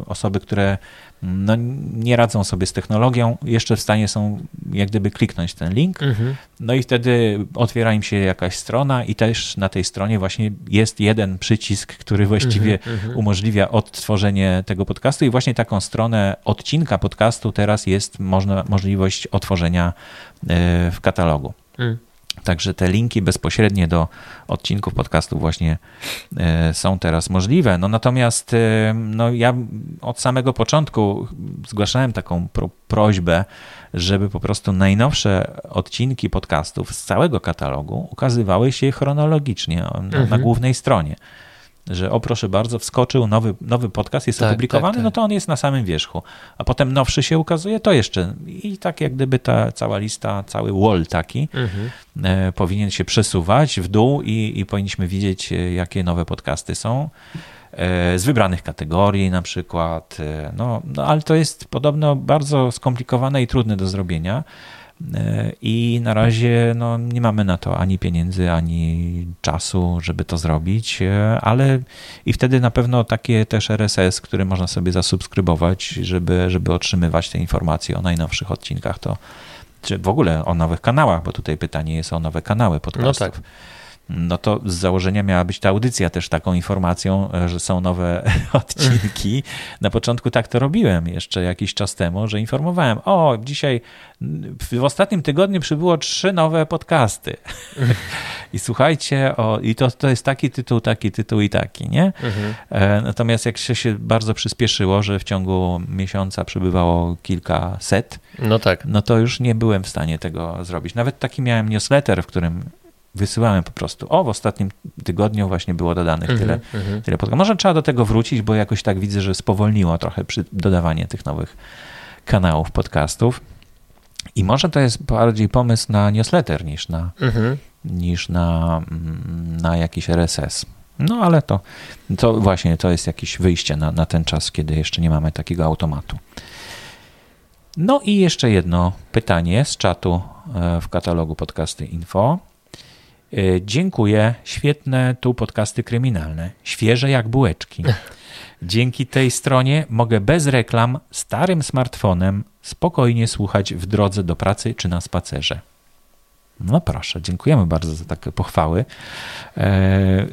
C: y, osoby, które no, nie radzą sobie z technologią, jeszcze w stanie są jak gdyby kliknąć ten link, mhm. no i wtedy otwiera im się jakaś strona i też na tej stronie właśnie jest jeden przycisk, który właściwie mhm, mhm. umożliwia odtworzenie tego podcastu i właśnie taką stronę odcinka podcastu teraz jest można, możliwość otworzenia e, w katalogu. Mhm. Także te linki bezpośrednie do odcinków podcastu właśnie e, są teraz możliwe. No natomiast e, no ja od samego początku zgłaszałem taką pro, prośbę, żeby po prostu najnowsze odcinki podcastów z całego katalogu ukazywały się chronologicznie na, mhm. na głównej stronie że o proszę bardzo, wskoczył nowy, nowy podcast, jest tak, opublikowany, tak, tak. no to on jest na samym wierzchu. A potem nowszy się ukazuje, to jeszcze. I tak jak gdyby ta cała lista, cały wall taki mhm. e, powinien się przesuwać w dół i, i powinniśmy widzieć, e, jakie nowe podcasty są e, z wybranych kategorii na przykład. E, no, no, ale to jest podobno bardzo skomplikowane i trudne do zrobienia. E, I na razie no, nie mamy na to ani pieniędzy, ani czasu, żeby to zrobić, e, ale i wtedy na pewno takie też RSS, które można sobie zasubskrybować, żeby, żeby otrzymywać te informacje o najnowszych odcinkach, to czy w ogóle o nowych kanałach, bo tutaj pytanie jest o nowe kanały podcastów. No tak. No to z założenia miała być ta audycja też taką informacją, że są nowe [laughs] odcinki. Na początku tak to robiłem jeszcze jakiś czas temu, że informowałem, o, dzisiaj w ostatnim tygodniu przybyło trzy nowe podcasty. [laughs] I słuchajcie, o, i to, to jest taki tytuł, taki tytuł i taki, nie? Mhm. Natomiast jak się, się bardzo przyspieszyło, że w ciągu miesiąca przybywało kilkaset,
A: no tak.
C: No to już nie byłem w stanie tego zrobić. Nawet taki miałem newsletter, w którym wysyłałem po prostu. O, w ostatnim tygodniu właśnie było dodanych tyle, mm -hmm. tyle podcastów. Może trzeba do tego wrócić, bo jakoś tak widzę, że spowolniło trochę przy dodawanie tych nowych kanałów podcastów. I może to jest bardziej pomysł na newsletter niż na, mm -hmm. niż na, mm, na jakiś RSS. No ale to, to właśnie to jest jakieś wyjście na, na ten czas, kiedy jeszcze nie mamy takiego automatu. No i jeszcze jedno pytanie z czatu e, w katalogu podcasty info. E, dziękuję, świetne tu podcasty kryminalne, świeże jak bułeczki. Dzięki tej stronie mogę bez reklam starym smartfonem spokojnie słuchać w drodze do pracy czy na spacerze. No proszę, dziękujemy bardzo za takie pochwały. E,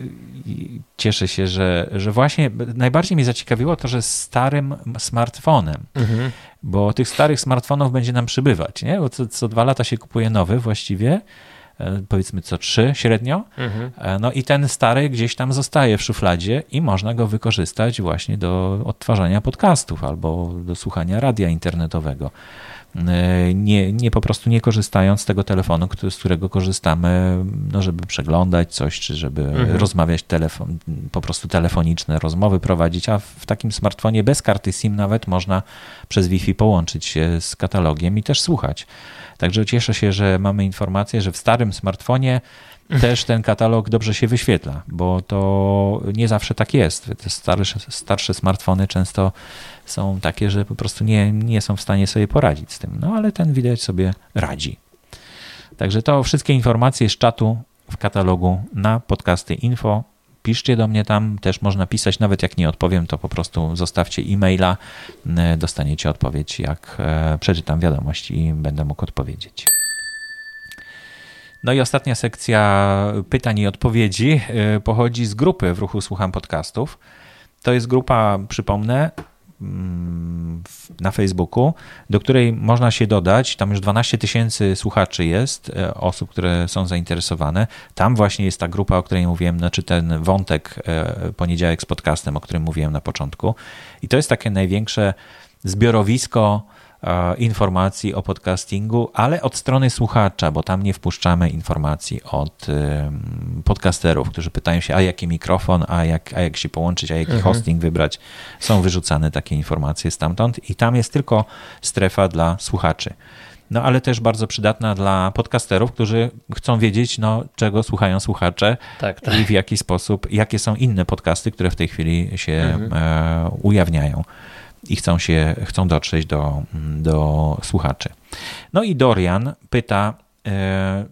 C: cieszę się, że, że właśnie najbardziej mnie zaciekawiło to, że starym smartfonem, mhm. bo tych starych smartfonów będzie nam przybywać, nie? bo co, co dwa lata się kupuje nowy właściwie, powiedzmy co trzy średnio, mhm. E, no i ten stary gdzieś tam zostaje w szufladzie i można go wykorzystać właśnie do odtwarzania podcastów albo do słuchania radia internetowego. E, nie, nie po prostu nie korzystając z tego telefonu, który, z którego korzystamy, no żeby przeglądać coś, czy żeby mhm. rozmawiać telefon, po prostu telefoniczne rozmowy prowadzić, a w takim smartfonie bez karty SIM nawet można przez Wi-Fi połączyć się z katalogiem i też słuchać. Także cieszę się, że mamy informację, że w starym smartfonie też ten katalog dobrze się wyświetla, bo to nie zawsze tak jest. Te starsze, starsze smartfony często są takie, że po prostu nie, nie są w stanie sobie poradzić z tym. No ale ten widać sobie radzi. Także to wszystkie informacje z czatu w katalogu na podcasty info. Piszcie do mnie tam, też można pisać, nawet jak nie odpowiem, to po prostu zostawcie e-maila, dostaniecie odpowiedź, jak e, przeczytam wiadomość i będę mógł odpowiedzieć. No i ostatnia sekcja pytań i odpowiedzi e, pochodzi z grupy w ruchu Słucham Podcastów. To jest grupa, przypomnę, mm, na Facebooku, do której można się dodać. Tam już 12 tysięcy słuchaczy jest, e, osób, które są zainteresowane. Tam właśnie jest ta grupa, o której mówiłem, znaczy ten wątek e, poniedziałek z podcastem, o którym mówiłem na początku. I to jest takie największe zbiorowisko informacji o podcastingu, ale od strony słuchacza, bo tam nie wpuszczamy informacji od podcasterów, którzy pytają się, a jaki mikrofon, a jak, a jak się połączyć, a jaki mhm. hosting wybrać. Są wyrzucane takie informacje stamtąd i tam jest tylko strefa dla słuchaczy. No ale też bardzo przydatna dla podcasterów, którzy chcą wiedzieć, no, czego słuchają słuchacze tak, tak. i w jaki sposób, jakie są inne podcasty, które w tej chwili się mhm. e, ujawniają i chcą się, chcą dotrzeć do, do słuchaczy. No i Dorian pyta e,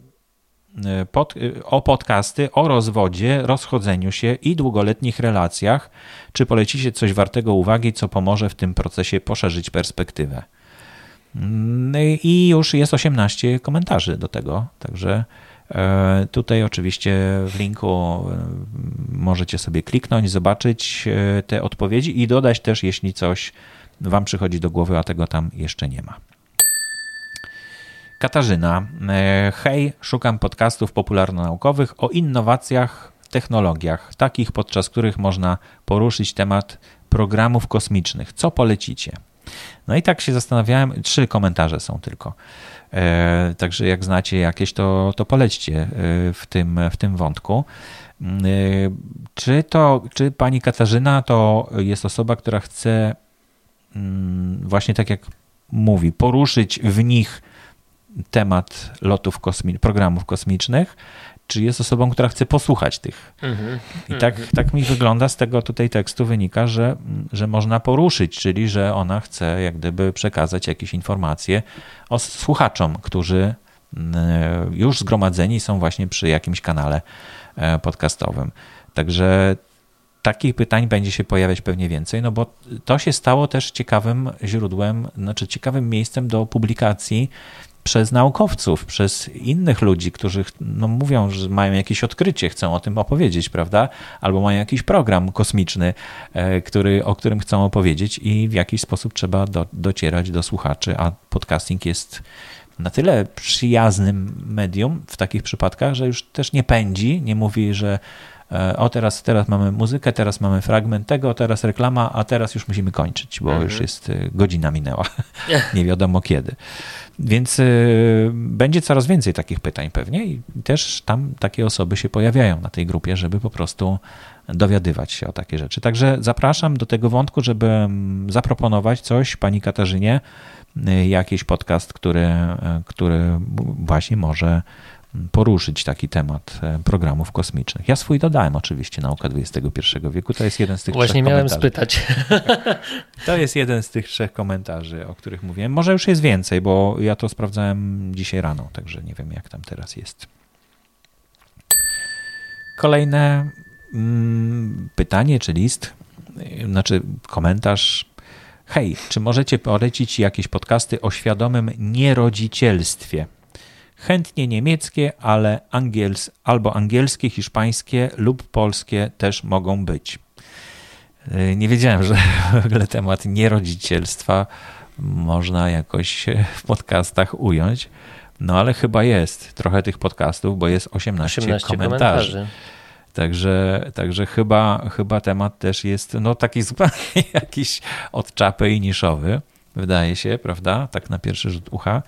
C: e, pod, e, o podcasty o rozwodzie, rozchodzeniu się i długoletnich relacjach. Czy polecicie coś wartego uwagi, co pomoże w tym procesie poszerzyć perspektywę? Mm, I już jest 18 komentarzy do tego, także tutaj oczywiście w linku e, możecie sobie kliknąć, zobaczyć e, te odpowiedzi i dodać też, jeśli coś Wam przychodzi do głowy, a tego tam jeszcze nie ma. Katarzyna. Hej, szukam podcastów popularno-naukowych o innowacjach, technologiach, takich podczas których można poruszyć temat programów kosmicznych. Co polecicie? No i tak się zastanawiałem, trzy komentarze są tylko. E, także jak znacie jakieś, to, to polećcie e, w tym, w tym wątku. E, czy to, czy pani Katarzyna to jest osoba, która chce mm, właśnie tak jak mówi, poruszyć w nich temat lotów kosmi programów kosmicznych, czy jest osobą, która chce posłuchać tych. Mm-hmm. I tak, mm-hmm. tak mi wygląda z tego tutaj tekstu wynika, że, że można poruszyć, czyli że ona chce jak gdyby przekazać jakieś informacje o słuchaczom, którzy mm, już zgromadzeni są właśnie przy jakimś kanale e, podcastowym. Także takich pytań będzie się pojawiać pewnie więcej, no bo to się stało też ciekawym źródłem, znaczy ciekawym miejscem do publikacji przez naukowców, przez innych ludzi, którzy no, mówią, że mają jakieś odkrycie, chcą o tym opowiedzieć, prawda? Albo mają jakiś program kosmiczny, e, który, o którym chcą opowiedzieć i w jakiś sposób trzeba do, docierać do słuchaczy, a podcasting jest na tyle przyjaznym medium w takich przypadkach, że już też nie pędzi, nie mówi, że o teraz, teraz mamy muzykę, teraz mamy fragment tego, teraz reklama, a teraz już musimy kończyć, bo mhm. już jest e, godzina minęła. nie [laughs] wiadomo kiedy. Więc y, będzie coraz więcej takich pytań pewnie i też tam takie osoby się pojawiają na tej grupie, żeby po prostu dowiadywać się o takie rzeczy. Także zapraszam do tego wątku, żeby mm, zaproponować coś pani Katarzynie, jakiś podcast, który, który właśnie może poruszyć taki temat e, programów kosmicznych. Ja swój dodałem oczywiście, nauka XXI wieku, to jest jeden z tych
A: Właśnie
C: trzech
A: miałem spytać.
C: To jest jeden z tych trzech komentarzy, o których mówiłem. Może już jest więcej, bo ja to sprawdzałem dzisiaj rano, także nie wiem jak tam teraz jest. Kolejne mm, pytanie czy list, znaczy komentarz. Hej, czy możecie polecić jakieś podcasty o świadomym nierodzicielstwie? Chętnie niemieckie, ale angiels, albo angielskie, hiszpańskie lub polskie też mogą być. E, nie wiedziałem, że [laughs] w ogóle temat nierodzicielstwa można jakoś w podcastach ująć. No ale chyba jest trochę tych podcastów, bo jest 18, 18 komentarzy. komentarzy. Także, także chyba, chyba temat też jest no, taki [laughs] zupełnie jakiś od czapy i niszowy, wydaje się, prawda? Tak na pierwszy rzut ucha.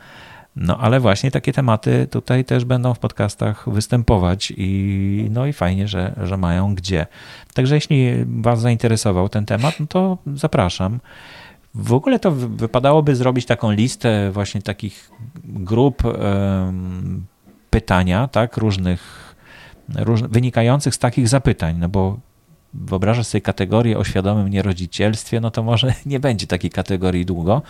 C: No ale właśnie takie tematy tutaj też będą w podcastach występować i no i fajnie, że, że mają gdzie. Także jeśli Was zainteresował ten temat, no to zapraszam. W ogóle to wypadałoby zrobić taką listę właśnie takich grup pytania, tak, różnych, róż, wynikających z takich zapytań, no bo wyobrażasz sobie kategorię o świadomym nierodzicielstwie, no to może [laughs] nie będzie takiej kategorii długo,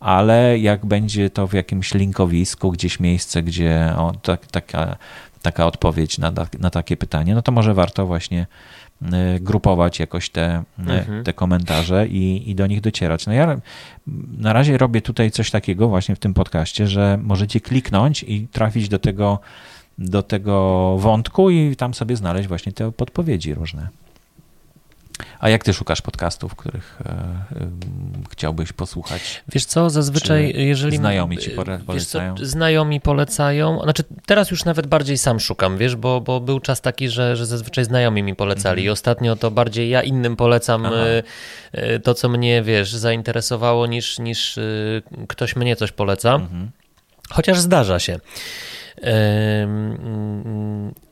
C: ale jak będzie to w jakimś linkowisku, gdzieś miejsce, gdzie o, tak, taka, taka odpowiedź na, na takie pytanie, no to może warto właśnie y, grupować jakoś te, y, mhm. te komentarze i, i do nich docierać. No ja na razie robię tutaj coś takiego właśnie w tym podcaście, że możecie kliknąć i trafić do tego, do tego wątku i tam sobie znaleźć właśnie te podpowiedzi różne. A jak ty szukasz podcastów, których e, e, chciałbyś posłuchać?
A: Wiesz co, zazwyczaj
C: Czy
A: jeżeli...
C: Znajomi ci polecają?
A: Co, znajomi polecają. Znaczy teraz już nawet bardziej sam szukam, wiesz, bo, bo był czas taki, że, że zazwyczaj znajomi mi polecali. Mhm. I ostatnio to bardziej ja innym polecam. E, to, co mnie, wiesz, zainteresowało, niż, niż ktoś mnie coś poleca. Mhm. Chociaż zdarza się.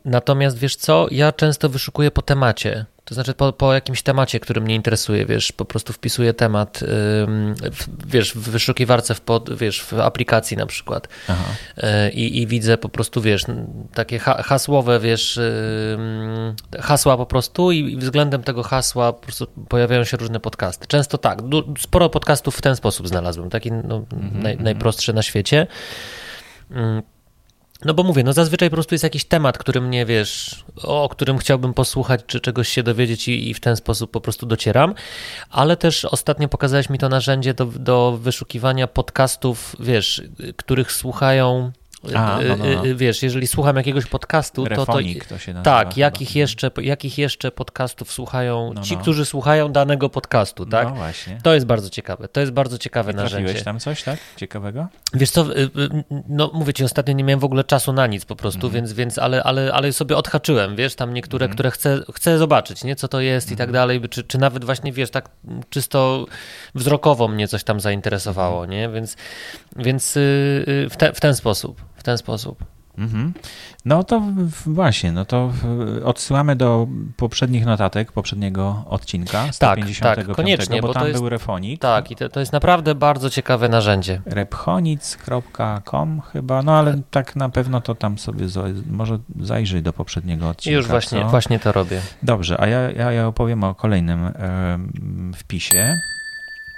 A: Natomiast wiesz co, ja często wyszukuję po temacie. To znaczy po, po jakimś temacie, który mnie interesuje, wiesz, po prostu wpisuję temat, wiesz, w wyszukiwarce, w, pod, wiesz, w aplikacji na przykład e, I, i widzę po prostu, wiesz, takie hasłowe, wiesz, hasła po prostu i względem tego hasła po prostu pojawiają się różne podcasty. Często tak, sporo podcastów w ten sposób znalazłem, taki no, mm -hmm. naj, najprostszy na świecie. No bo mówię, no zazwyczaj po prostu jest jakiś temat, który mnie, wiesz, o którym chciałbym posłuchać, czy czegoś się dowiedzieć i, i w ten sposób po prostu docieram, ale też ostatnio pokazałeś mi to narzędzie do, do wyszukiwania podcastów, wiesz, których słuchają a, no, no, no. Wiesz, jeżeli słucham jakiegoś podcastu, to, to,
C: to się nazywa,
A: tak, jakich jeszcze, jakich jeszcze podcastów słuchają no, ci, no. którzy słuchają danego podcastu, tak?
C: No właśnie.
A: To jest bardzo ciekawe. To jest bardzo ciekawe I narzędzie.
C: tam coś, tak? Ciekawego?
A: Wiesz co, y, y, no mówię ci, ostatnio nie miałem w ogóle czasu na nic po prostu, mm. więc, więc ale, ale, ale sobie odhaczyłem, wiesz, tam niektóre, mm. które chcę, chcę zobaczyć, nie, co to jest mm. i tak mhm. dalej, czy, czy nawet właśnie, wiesz, tak czysto wzrokowo mnie coś tam zainteresowało, nie, więc, więc y, w, te, w ten sposób w ten sposób. Mhm.
C: No to właśnie, no to odsyłamy do poprzednich notatek, poprzedniego odcinka, 155, tak, tak, koniecznie, bo, bo tam jest, był refonik.
A: Tak, i to, to jest naprawdę bardzo ciekawe narzędzie.
C: Rephonic.com chyba, no ale tak na pewno to tam sobie może zajrzyj do poprzedniego odcinka.
A: Już właśnie, właśnie to robię.
C: Dobrze, a ja, ja, ja opowiem o kolejnym wpisie.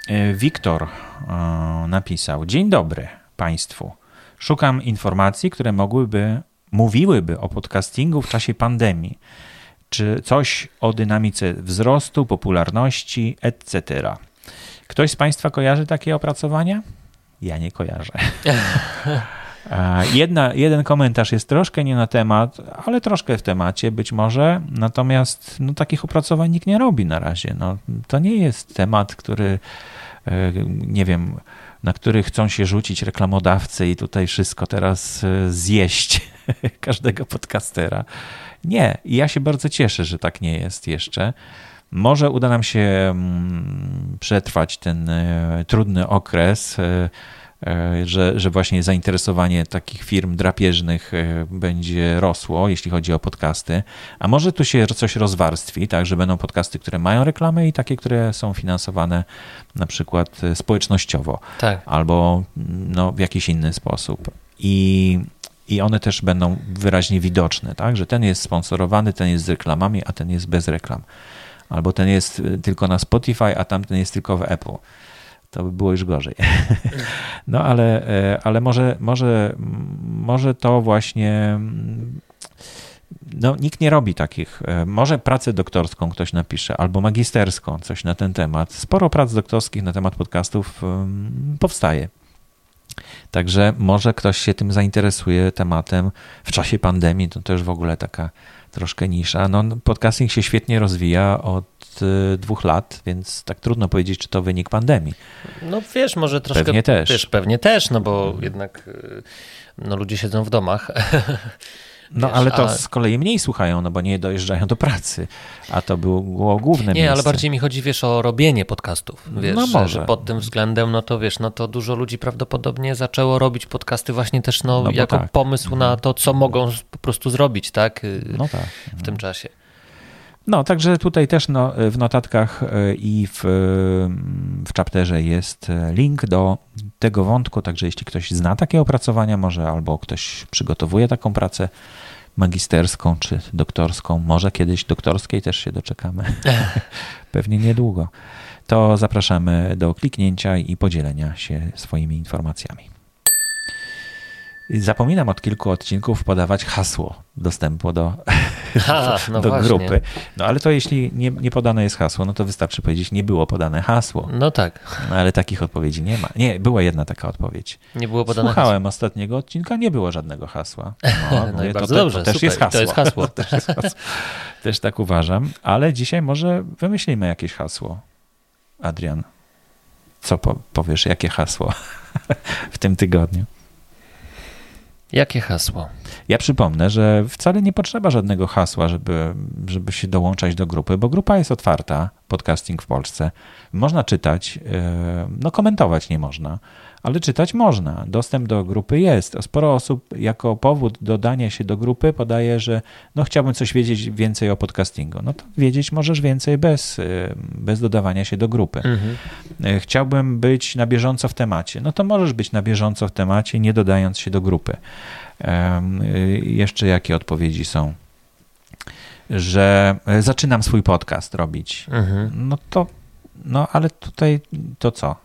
C: E, Wiktor e, napisał, dzień dobry Państwu. Szukam informacji, które mogłyby, mówiłyby o podcastingu w czasie pandemii, czy coś o dynamice wzrostu, popularności, etc. Ktoś z Państwa kojarzy takie opracowania? Ja nie kojarzę. [laughs] Jedna, jeden komentarz jest troszkę nie na temat, ale troszkę w temacie być może, natomiast no, takich opracowań nikt nie robi na razie. No, to nie jest temat, który e, nie wiem, na który chcą się rzucić reklamodawcy i tutaj wszystko teraz e, zjeść [laughs] każdego podcastera. Nie, ja się bardzo cieszę, że tak nie jest jeszcze. Może uda nam się mm, przetrwać ten e, trudny okres, e, że, że właśnie zainteresowanie takich firm drapieżnych będzie rosło, jeśli chodzi o podcasty. A może tu się coś rozwarstwi, tak, że będą podcasty, które mają reklamy i takie, które są finansowane na przykład społecznościowo tak. albo no, w jakiś inny sposób. I i one też będą wyraźnie widoczne, tak? że ten jest sponsorowany, ten jest z reklamami, a ten jest bez reklam. Albo ten jest tylko na Spotify, a tamten jest tylko w Apple. To by było już gorzej. [laughs] No ale, e, ale może, może, może to właśnie. No, nikt nie robi takich. E, może pracę doktorską ktoś napisze, albo magisterską, coś na ten temat. Sporo prac doktorskich na temat podcastów powstaje. Także może ktoś się tym zainteresuje tematem w czasie pandemii, to też w ogóle taka troszkę nisza. No, podcasting się świetnie rozwija od y, dwóch lat, więc tak trudno powiedzieć, czy to wynik pandemii.
A: No wiesz, może troszkę...
C: Pewnie też.
A: Wiesz, pewnie też, no bo jednak y, no, ludzie siedzą w domach. [laughs]
C: No Wiesz, ale to a... z kolei mniej słuchają, no bo nie dojeżdżają do pracy, a to było główne
A: Nie,
C: miejsce.
A: ale bardziej mi chodzi, wiesz, o robienie podcastów. Wiesz, no może. Że pod tym względem, no to wiesz, no to dużo ludzi prawdopodobnie zaczęło robić podcasty właśnie też no, no jako tak. pomysł na to, co mogą po prostu zrobić, tak? No tak. W tym czasie.
C: No, także tutaj też no, w notatkach e, i w, w chapterze jest link do tego wątku, także jeśli ktoś zna takie opracowania, może albo ktoś przygotowuje taką pracę magisterską czy doktorską, może kiedyś doktorskiej też się doczekamy, [laughs] pewnie niedługo, to zapraszamy do kliknięcia i podzielenia się swoimi informacjami. Zapominam od kilku odcinków podawać hasło dostępu do, [laughs]
A: Ha, [laughs] no
C: do grupy. No ale to jeśli nie, nie, podane jest hasło, no to wystarczy powiedzieć, nie było podane hasło.
A: No tak.
C: No, ale takich odpowiedzi nie ma. Nie, była jedna taka odpowiedź.
A: Nie było podane
C: Słuchałem hasło. ostatniego odcinka, nie było żadnego hasła.
A: No, [laughs] no i bardzo to, dobrze, to, też jest hasło. To jest hasło.
C: też, jest hasło. też tak uważam, ale dzisiaj może wymyślimy jakieś hasło. Adrian, co po, powiesz, jakie hasło w tym tygodniu?
A: Jakie hasło?
C: Ja przypomnę, że wcale nie potrzeba żadnego hasła, żeby, żeby się dołączać do grupy, bo grupa jest otwarta, podcasting w Polsce. Można czytać, e, no komentować nie można, ale czytać można. Dostęp do grupy jest. Sporo osób jako powód dodania się do grupy podaje, że no chciałbym coś wiedzieć więcej o podcastingu. No to wiedzieć możesz więcej bez, y, bez dodawania się do grupy. Mhm. Y, chciałbym być na bieżąco w temacie. No to możesz być na bieżąco w temacie, nie dodając się do grupy. Y, jeszcze jakie odpowiedzi są? Że zaczynam swój podcast robić. Mhm. No to, no ale tutaj to co?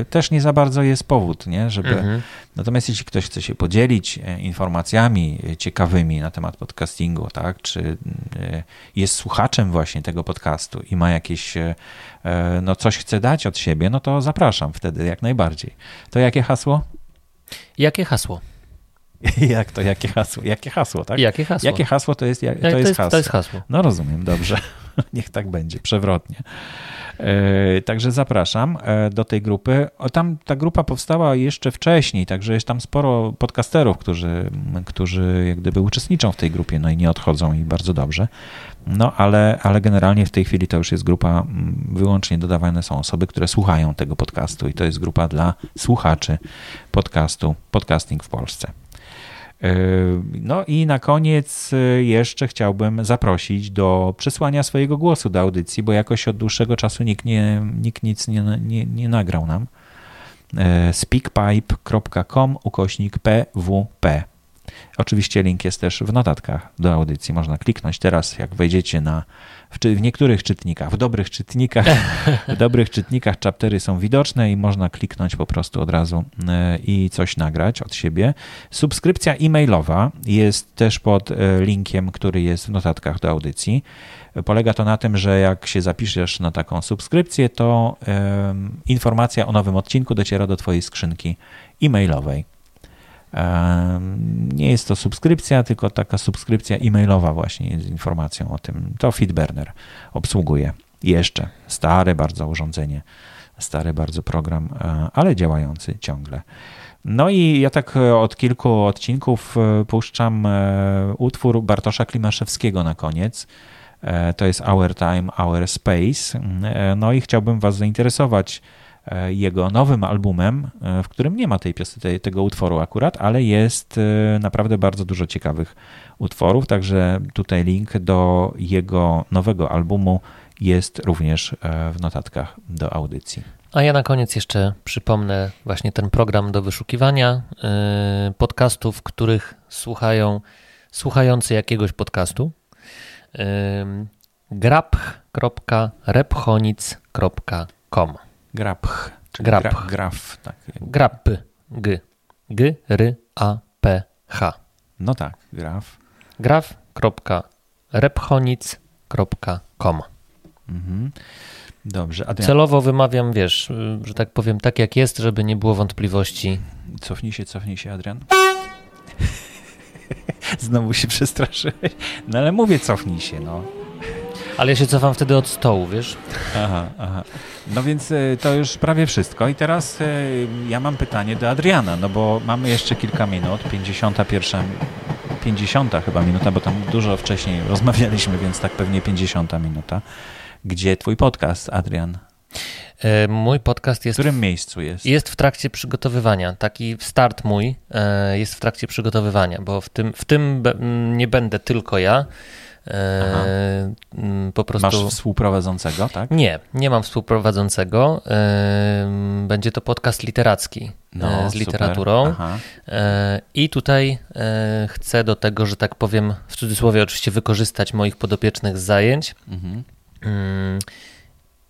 C: Y, też nie za bardzo jest powód, nie? żeby. Mhm. Natomiast jeśli ktoś chce się podzielić e, informacjami ciekawymi na temat podcastingu, tak, czy e, jest słuchaczem właśnie tego podcastu i ma jakieś, e, no coś chce dać od siebie, no to zapraszam wtedy jak najbardziej. To jakie hasło?
A: Jakie hasło? [laughs]
C: Jak to, jakie hasło? Jakie hasło, tak?
A: Jakie hasło?
C: Jakie hasło to jest, to,
A: to jest,
C: jest hasło?
A: To jest hasło.
C: No rozumiem, dobrze. [laughs] Niech tak będzie, przewrotnie. E, także zapraszam e, do tej grupy. Tam ta grupa powstała jeszcze wcześniej, także jest tam sporo podcasterów, którzy, którzy jak gdyby uczestniczą w tej grupie, no i nie odchodzą i bardzo dobrze. No ale, ale generalnie w tej chwili to już jest grupa, wyłącznie dodawane są osoby, które słuchają tego podcastu i to jest grupa dla słuchaczy podcastu Podcasting w Polsce. E, no i na koniec e, jeszcze chciałbym zaprosić do przesłania swojego głosu do audycji, bo jakoś od dłuższego czasu nikt, nie, nikt nic nie, nie, nie nagrał nam. E, speakpipe.com ukośnik pwp. Oczywiście link jest też w notatkach do audycji. Można kliknąć teraz, jak wejdziecie na w, w niektórych czytnikach, w dobrych czytnikach, w [laughs] dobrych czytnikach chaptery są widoczne i można kliknąć po prostu od razu e, i coś nagrać od siebie. Subskrypcja e-mailowa jest też pod e, linkiem, który jest w notatkach do audycji. Polega to na tym, że jak się zapiszesz na taką subskrypcję, to informacja o nowym odcinku dociera do Twojej skrzynki e-mailowej. Nie jest to subskrypcja, tylko taka subskrypcja e-mailowa właśnie z informacją o tym. To Feedburner obsługuje jeszcze. Stare bardzo urządzenie, stary bardzo program, ale działający ciągle. No i ja tak od kilku odcinków puszczam utwór Bartosza Klimaszewskiego na koniec. To jest Our Time, Our Space. No i chciałbym Was zainteresować E, jego nowym albumem, e, w którym nie ma tej piosenki, tego utworu akurat, ale jest e, naprawdę bardzo dużo ciekawych utworów, także tutaj link do jego nowego albumu jest również w notatkach do audycji.
A: A ja na koniec jeszcze przypomnę właśnie ten program do wyszukiwania podcastów, których słuchają słuchający jakiegoś podcastu. graph.rephonic.com
C: Graph.
A: Grap.
C: Gra, graf. Tak.
A: Grap. G. G, R, A, P, H.
C: No tak, graf.
A: graf.rephonic.com
C: mhm. Dobrze.
A: Adrian. Celowo wymawiam, wiesz, że tak powiem, tak jak jest, żeby nie było wątpliwości.
C: Cofnij się, cofnij się, Adrian. [laughs] Znowu się przestraszyłeś. No ale mówię, cofnij się, no.
A: Ale ja się cofam wtedy od stołu, wiesz?
C: Aha, aha. No więc e, to już prawie wszystko. I teraz e, ja mam pytanie do Adriana, no bo mamy jeszcze kilka minut, 51, 50 chyba minuta, bo tam dużo wcześniej rozmawialiśmy, więc tak pewnie 50 minuta. Gdzie twój podcast, Adrian?
A: E, mój podcast jest.
C: W którym miejscu jest?
A: Jest w trakcie przygotowywania. Taki start mój jest w trakcie przygotowywania, bo w tym, w tym nie będę tylko ja.
C: E, mm, po prostu... Masz współprowadzącego, tak?
A: Nie, nie mam współprowadzącego. E, będzie to podcast literacki no, e, z literaturą. I tutaj chcę do tego, że tak powiem, w cudzysłowie oczywiście wykorzystać moich podopiecznych z zajęć. Mhm.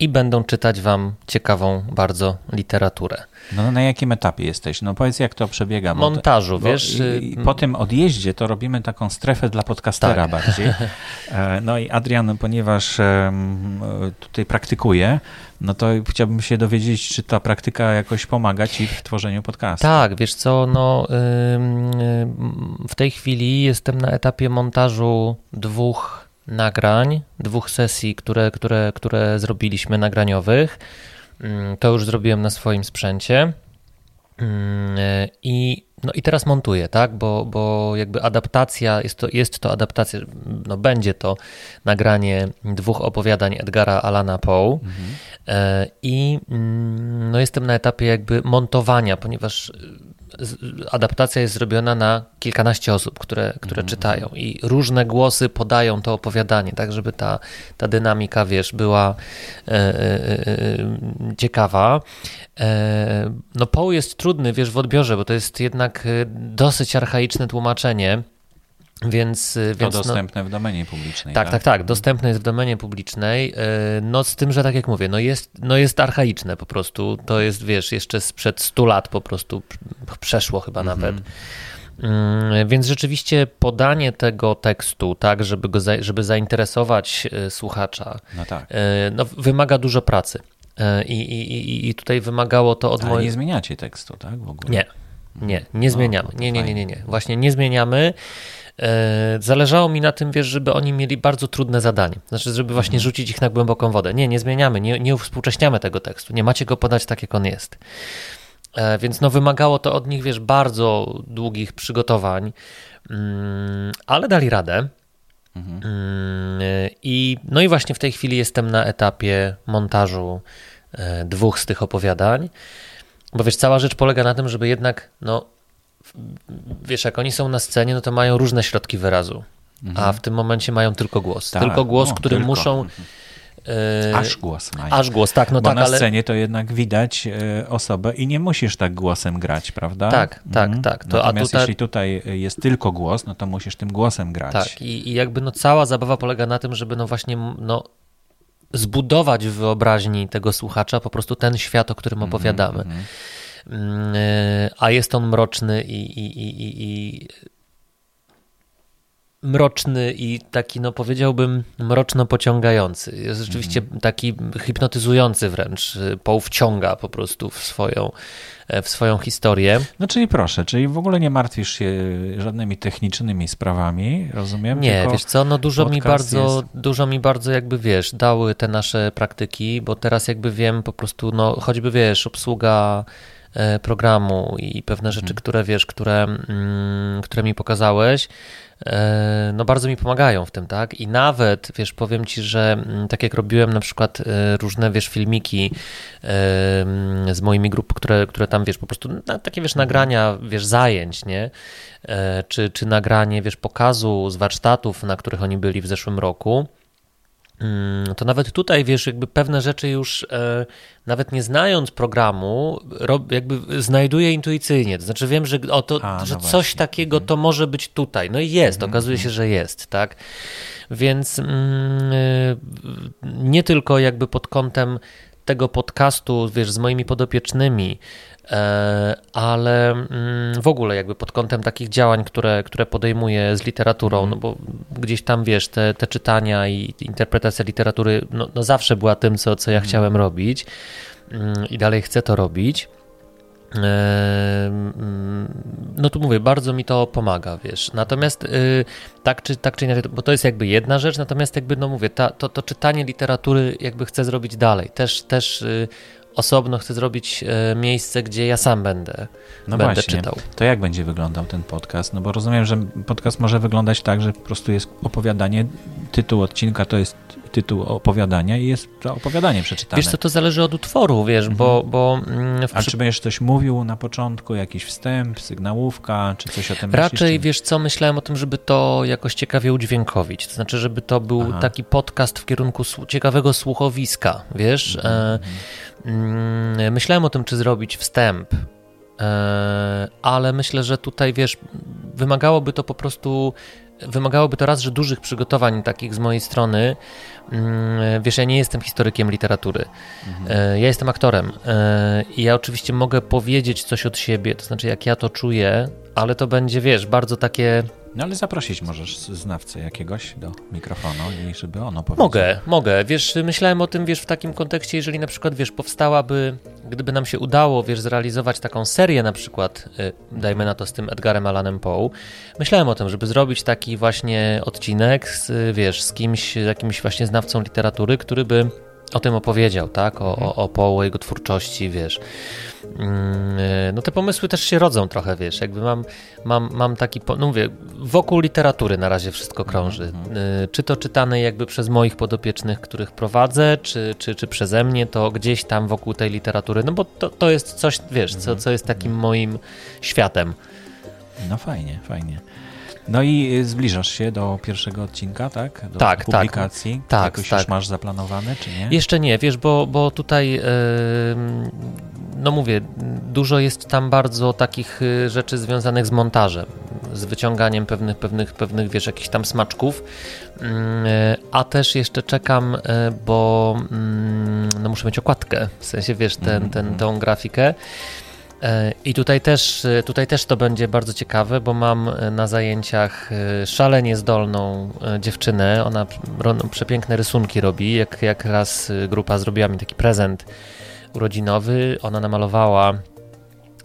A: I będą czytać wam ciekawą bardzo literaturę.
C: No na jakim etapie jesteś? No powiedz, jak to przebiega.
A: Montażu, bo, wiesz.
C: I, y, po tym odjeździe to robimy taką strefę dla podcastera tak. bardziej. [laughs] E, no i Adrian, ponieważ tutaj praktykuje, no to chciałbym się dowiedzieć, czy ta praktyka jakoś pomaga ci w tworzeniu podcastu.
A: Tak, wiesz co, no w tej chwili jestem na etapie montażu dwóch nagrań, dwóch sesji, które, które, które zrobiliśmy nagraniowych. Mm, to już zrobiłem na swoim sprzęcie. Mm, I, no i teraz montuję, tak? Bo, bo jakby adaptacja, jest to, jest to adaptacja, no będzie to nagranie dwóch opowiadań Edgara Alana Poe. Mhm. E, I mm, no jestem na etapie jakby montowania, ponieważ adaptacja jest zrobiona na kilkanaście osób, które, które mm. czytają i różne głosy podają to opowiadanie, tak żeby ta, ta dynamika, wiesz, była e, e, e, ciekawa. E, no Poe jest trudny, wiesz, w odbiorze, bo to jest jednak e, dosyć archaiczne tłumaczenie, więc,
C: y, to więc no- dostępne no, w domenie publicznej.
A: Tak, tak, tak, tak, Dostępne jest w domenie publicznej. Y, no z tym, że tak jak mówię, no jest, no jest archaiczne po prostu. To jest, wiesz, jeszcze sprzed 100 lat po prostu przeszło chyba mhm. nawet. Mm, więc rzeczywiście podanie tego tekstu, tak, żeby, go za, żeby zainteresować y, słuchacza, no, tak. no wymaga dużo pracy. I, i, I tutaj wymagało to od
C: mojej. nie zmieniacie tekstu, tak? W ogóle?
A: Nie, nie, nie no, zmieniamy. Nie, nie, nie, nie, nie. Właśnie nie zmieniamy. E, zależało mi na tym, wiesz, żeby oni mieli bardzo trudne zadanie. Znaczy, żeby właśnie mhm. rzucić ich na głęboką wodę. Nie, nie zmieniamy, nie, nie uwspółcześniamy tego tekstu. Nie macie go podać tak, jak on jest. E, więc no, wymagało to od nich, wiesz, bardzo długich przygotowań, mm, ale dali radę. Mhm. Mm, I, no i właśnie w tej chwili jestem na etapie montażu e, dwóch z tych opowiadań, bo wiesz, cała rzecz polega na tym, żeby jednak no, wiesz, jak oni są na scenie, no to mają różne środki wyrazu, mhm. a w tym momencie mają tylko głos. Tak, tylko głos, no, który tylko. muszą.
C: Yy, aż głos mają.
A: Aż głos, tak, no
C: Bo
A: tak,
C: na ale... scenie to jednak widać yy, osobę i nie musisz tak głosem grać, prawda?
A: Tak, tak, mhm. tak.
C: To, Natomiast tutaj... jeśli tutaj jest tylko głos, no to musisz tym głosem grać.
A: Tak, i, i jakby no cała zabawa polega na tym, żeby no właśnie no zbudować w wyobraźni tego słuchacza po prostu ten świat, o którym mhm, opowiadamy. -hmm. A jest on mroczny i, i, i, i mroczny i taki, no powiedziałbym, mroczno pociągający. Jest rzeczywiście
C: Mhm.
A: taki hipnotyzujący wręcz. y, Poł wciąga po prostu w swoją, e, w swoją historię.
C: No czyli proszę, czyli w ogóle nie martwisz się żadnymi technicznymi sprawami, rozumiem?
A: Nie,
C: Tylko
A: wiesz co, no dużo mi bardzo,
C: jest-
A: dużo mi bardzo jakby, wiesz, dały te nasze praktyki, bo teraz jakby wiem po prostu, no choćby, wiesz, obsługa e, programu i pewne rzeczy, które, wiesz, które, mm, które mi pokazałeś, e, no bardzo mi pomagają w tym, tak? I nawet, wiesz, powiem ci, że mm, tak jak robiłem na przykład e, różne, wiesz, filmiki e, mm, z moimi grup, które, które tam, wiesz, po prostu takie, wiesz, nagrania, wiesz, zajęć, nie? E, Czy, czy nagranie, wiesz, pokazu z warsztatów, na których oni byli w zeszłym roku, to nawet tutaj, wiesz, jakby pewne rzeczy już e, nawet nie znając programu, rob, jakby znajduję intuicyjnie. To znaczy wiem, że, o, to,
C: A, no
A: że coś
C: właśnie.
A: takiego to może być tutaj. No i jest, okazuje się, że jest, tak? Więc mm, y, nie tylko jakby pod kątem tego podcastu, wiesz, z moimi podopiecznymi, e, ale mm, w ogóle jakby pod kątem takich działań, które, które podejmuję z literaturą, no bo gdzieś tam, wiesz, te, te czytania i interpretacja literatury, no, no zawsze była tym, co, co ja chciałem robić mm, i dalej chcę to robić. Em, No tu mówię, bardzo mi to pomaga, wiesz. Natomiast y, tak czy, tak czy inaczej, bo to jest jakby jedna rzecz, natomiast jakby, no mówię, ta, to, to czytanie literatury jakby chcę zrobić dalej. Też, też y, osobno chcę zrobić e, miejsce, gdzie ja sam będę,
C: No
A: będę
C: właśnie.
A: czytał.
C: To jak będzie wyglądał ten podcast? No bo rozumiem, że podcast może wyglądać tak, że po prostu jest opowiadanie, tytuł odcinka to jest tytuł opowiadania i jest to opowiadanie przeczytane.
A: Wiesz co, to zależy od utworu, wiesz, bo, bo mm, w
C: A czy będziesz coś mówił na początku, jakiś wstęp, sygnałówka, czy coś o tym
A: Raczej,
C: myślisz?
A: wiesz co, myślałem o tym, żeby to jakoś ciekawie udźwiękowić. To znaczy, żeby to był
C: Aha.
A: taki podcast w kierunku ciekawego słuchowiska, wiesz. E, mm, myślałem o tym, czy zrobić wstęp, e, ale myślę, że tutaj, wiesz, wymagałoby to po prostu, wymagałoby to raz, że dużych przygotowań takich z mojej strony. Mm, Wiesz, ja nie jestem historykiem literatury. E, Ja jestem aktorem e, i ja oczywiście mogę powiedzieć coś od siebie, to znaczy jak ja to czuję, ale to będzie, wiesz, bardzo takie.
C: No ale zaprosić możesz znawcę jakiegoś do mikrofonu i żeby on opowiedział.
A: Mogę, mogę. Wiesz, myślałem o tym, wiesz, w takim kontekście, jeżeli na przykład, wiesz, powstałaby, gdyby nam się udało, wiesz, zrealizować taką serię na przykład, y, dajmy na to z tym Edgarem Allanem Poe, myślałem o tym, żeby zrobić taki właśnie odcinek, z, wiesz, z kimś, jakimś właśnie znawcą literatury, który by o tym opowiedział, tak, o, o, o Poe, jego twórczości, wiesz. Mm, y, No te pomysły też się rodzą trochę, wiesz, jakby mam, mam, mam taki, no mówię, wokół literatury na razie wszystko krąży. Y, Czy to czytane jakby przez moich podopiecznych, których prowadzę, czy, czy, czy przeze mnie, to gdzieś tam wokół tej literatury, no bo to, to jest coś, wiesz, co, co jest takim moim światem.
C: No fajnie, fajnie. No i y, zbliżasz się do pierwszego odcinka, tak? Do
A: Tak, tak.
C: publikacji.
A: Tak,
C: Jakoś
A: tak.
C: już masz zaplanowane, czy nie?
A: Jeszcze nie, wiesz, bo, bo tutaj, no mówię, dużo jest tam bardzo takich y, rzeczy związanych z montażem, z wyciąganiem pewnych, pewnych, pewnych wiesz, jakichś tam smaczków, Mm, e, a też jeszcze czekam, e, bo mm, no muszę mieć okładkę, w sensie, wiesz, ten, ten, tą grafikę. E, I tutaj też, e, tutaj też to będzie bardzo ciekawe, bo mam e, na zajęciach szalenie zdolną dziewczynę. Ona ro- przepiękne rysunki robi. Jak, jak raz grupa zrobiła mi taki prezent urodzinowy, ona namalowała,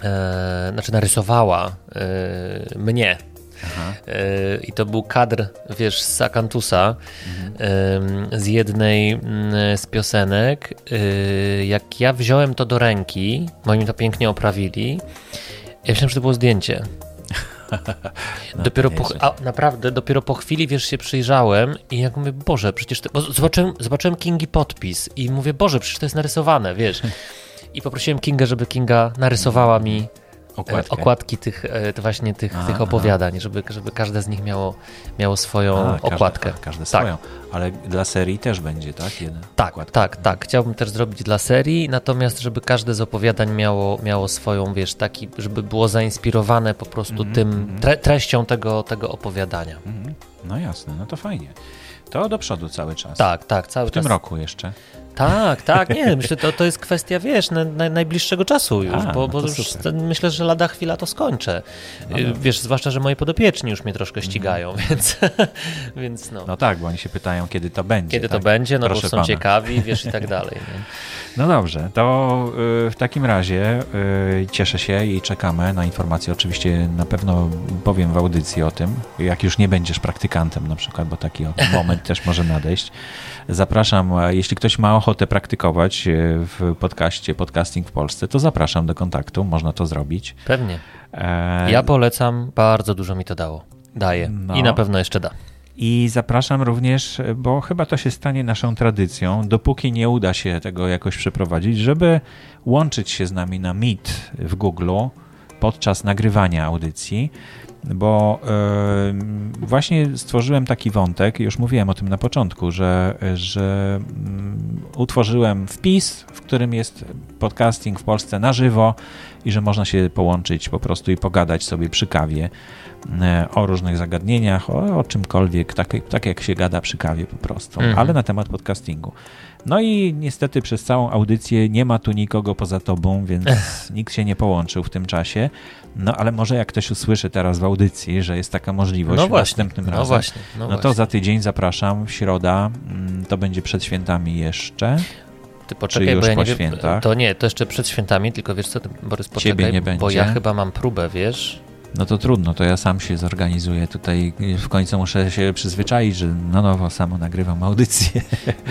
A: e, znaczy narysowała e, mnie. E, I to był kadr, wiesz, z Akantusa, em, z jednej mm, z piosenek. E, Jak ja wziąłem to do ręki, bo mi to pięknie oprawili, ja myślałem, że to było zdjęcie. [laughs]
C: No,
A: dopiero po, a naprawdę, dopiero po chwili, wiesz, się przyjrzałem i jak mówię, Boże, przecież to, bo zobaczyłem, zobaczyłem Kingi podpis i mówię, Boże, przecież to jest narysowane, wiesz. [laughs] I poprosiłem Kingę, żeby Kinga narysowała mi
C: Okładkę.
A: okładki tych, e, właśnie tych,
C: A,
A: tych opowiadań, żeby, żeby każde z nich miało, miało swoją
C: A,
A: okładkę.
C: a, Każde
A: Tak.
C: swoją. Ale dla serii też będzie, tak? Jedna
A: Tak,
C: okładka.
A: tak, tak. Chciałbym też zrobić dla serii, natomiast żeby każde z opowiadań miało, miało swoją, wiesz, taki, żeby było zainspirowane po prostu
C: Mhm,
A: tym,
C: mhm.
A: tre, treścią tego, tego opowiadania.
C: Mhm. No jasne, no to fajnie. To do przodu cały czas.
A: Tak, tak, cały
C: W tym
A: czas.
C: roku jeszcze.
A: Tak, tak, nie, myślę, to, to jest kwestia, wiesz, na, na najbliższego czasu już,
C: A,
A: bo,
C: no
A: bo
C: to
A: już myślę, że lada chwila to skończę.
C: No,
A: Y,
C: no.
A: Wiesz, zwłaszcza, że moi podopieczni już mnie troszkę ścigają, [laughs] więc, więc no.
C: No tak, bo oni się pytają, kiedy to będzie.
A: Kiedy to
C: tak?
A: będzie, no
C: Proszę
A: bo są
C: pana.
A: ciekawi, wiesz, i tak [laughs] dalej. Nie?
C: No dobrze, to y, w takim razie y, cieszę się i czekamy na informacje. Oczywiście na pewno powiem w audycji o tym, jak już nie będziesz praktykantem na przykład, bo taki moment też może nadejść. Zapraszam, jeśli ktoś ma ochotę praktykować y, w podcaście Podcasting w Polsce, to zapraszam do kontaktu, można to zrobić.
A: Pewnie.
C: E,
A: Ja polecam, bardzo dużo mi to dało. Daje.
C: No.
A: I na pewno jeszcze da.
C: I zapraszam również, bo chyba to się stanie naszą tradycją, dopóki nie uda się tego jakoś przeprowadzić, żeby łączyć się z nami na Meet w Google podczas nagrywania audycji, bo e, właśnie stworzyłem taki wątek, już mówiłem o tym na początku, że, że mm, utworzyłem wpis, w którym jest podcasting w Polsce na żywo i że można się połączyć po prostu i pogadać sobie przy kawie e, o różnych zagadnieniach, o, o czymkolwiek, tak, tak jak się gada przy kawie po prostu,
A: Mhm.
C: ale na temat podcastingu. No i niestety przez całą audycję nie ma tu nikogo poza tobą, więc nikt się nie połączył w tym czasie. No ale może jak ktoś usłyszy teraz w audycji, że jest taka możliwość
A: No właśnie,
C: następnym
A: no
C: razem,
A: właśnie. No,
C: no to
A: właśnie.
C: za tydzień zapraszam, w środa, mm, to będzie przed świętami jeszcze.
A: Ty poczekaj,
C: już
A: bo ja
C: po
A: nie wiem,
C: świętach?
A: To nie, to jeszcze przed świętami, tylko wiesz co, Borys, poczekaj,
C: nie
A: bo
C: będzie.
A: ja chyba mam próbę, wiesz?
C: No to trudno, to ja sam się zorganizuję. Tutaj w końcu muszę się przyzwyczaić, że na nowo samo nagrywam audycję.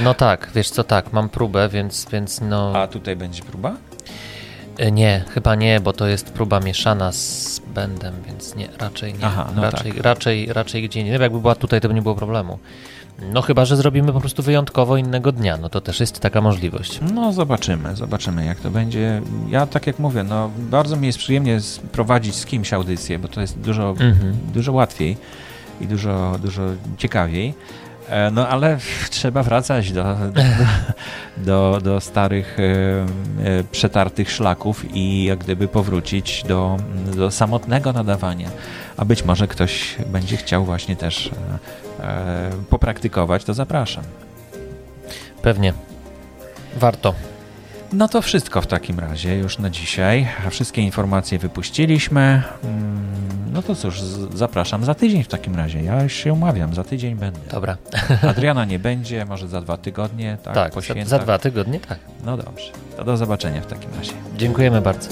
A: No tak, wiesz co, tak, mam próbę, więc, więc no...
C: A tutaj będzie próba?
A: E, Nie, chyba nie, bo to jest próba mieszana z bendem, więc nie, raczej nie.
C: Aha, no
A: raczej,
C: tak.
A: raczej, raczej gdzie indziej. No, Jakby była tutaj, to by nie było problemu. No chyba, że zrobimy po prostu wyjątkowo innego dnia, no to też jest taka możliwość.
C: No zobaczymy, zobaczymy jak to będzie. Ja tak jak mówię, no bardzo mi jest przyjemnie prowadzić z kimś audycję, bo to jest dużo,
A: Mhm.
C: dużo łatwiej i dużo, dużo ciekawiej. E, No ale trzeba wracać do, [laughs] do, do starych e, e, przetartych szlaków i jak gdyby powrócić do, do samotnego nadawania. A być może ktoś będzie chciał właśnie też popraktykować, to zapraszam.
A: Pewnie. Warto.
C: No to wszystko w takim razie już na dzisiaj. Wszystkie informacje wypuściliśmy. Mm, No to cóż, zapraszam za tydzień w takim razie. Ja już się umawiam, za tydzień będę.
A: Dobra. [laughs]
C: Adriana nie będzie, może za dwa tygodnie, tak?
A: Tak, za, za dwa tygodnie, tak.
C: No dobrze. To do zobaczenia w takim razie.
A: Dziękujemy bardzo.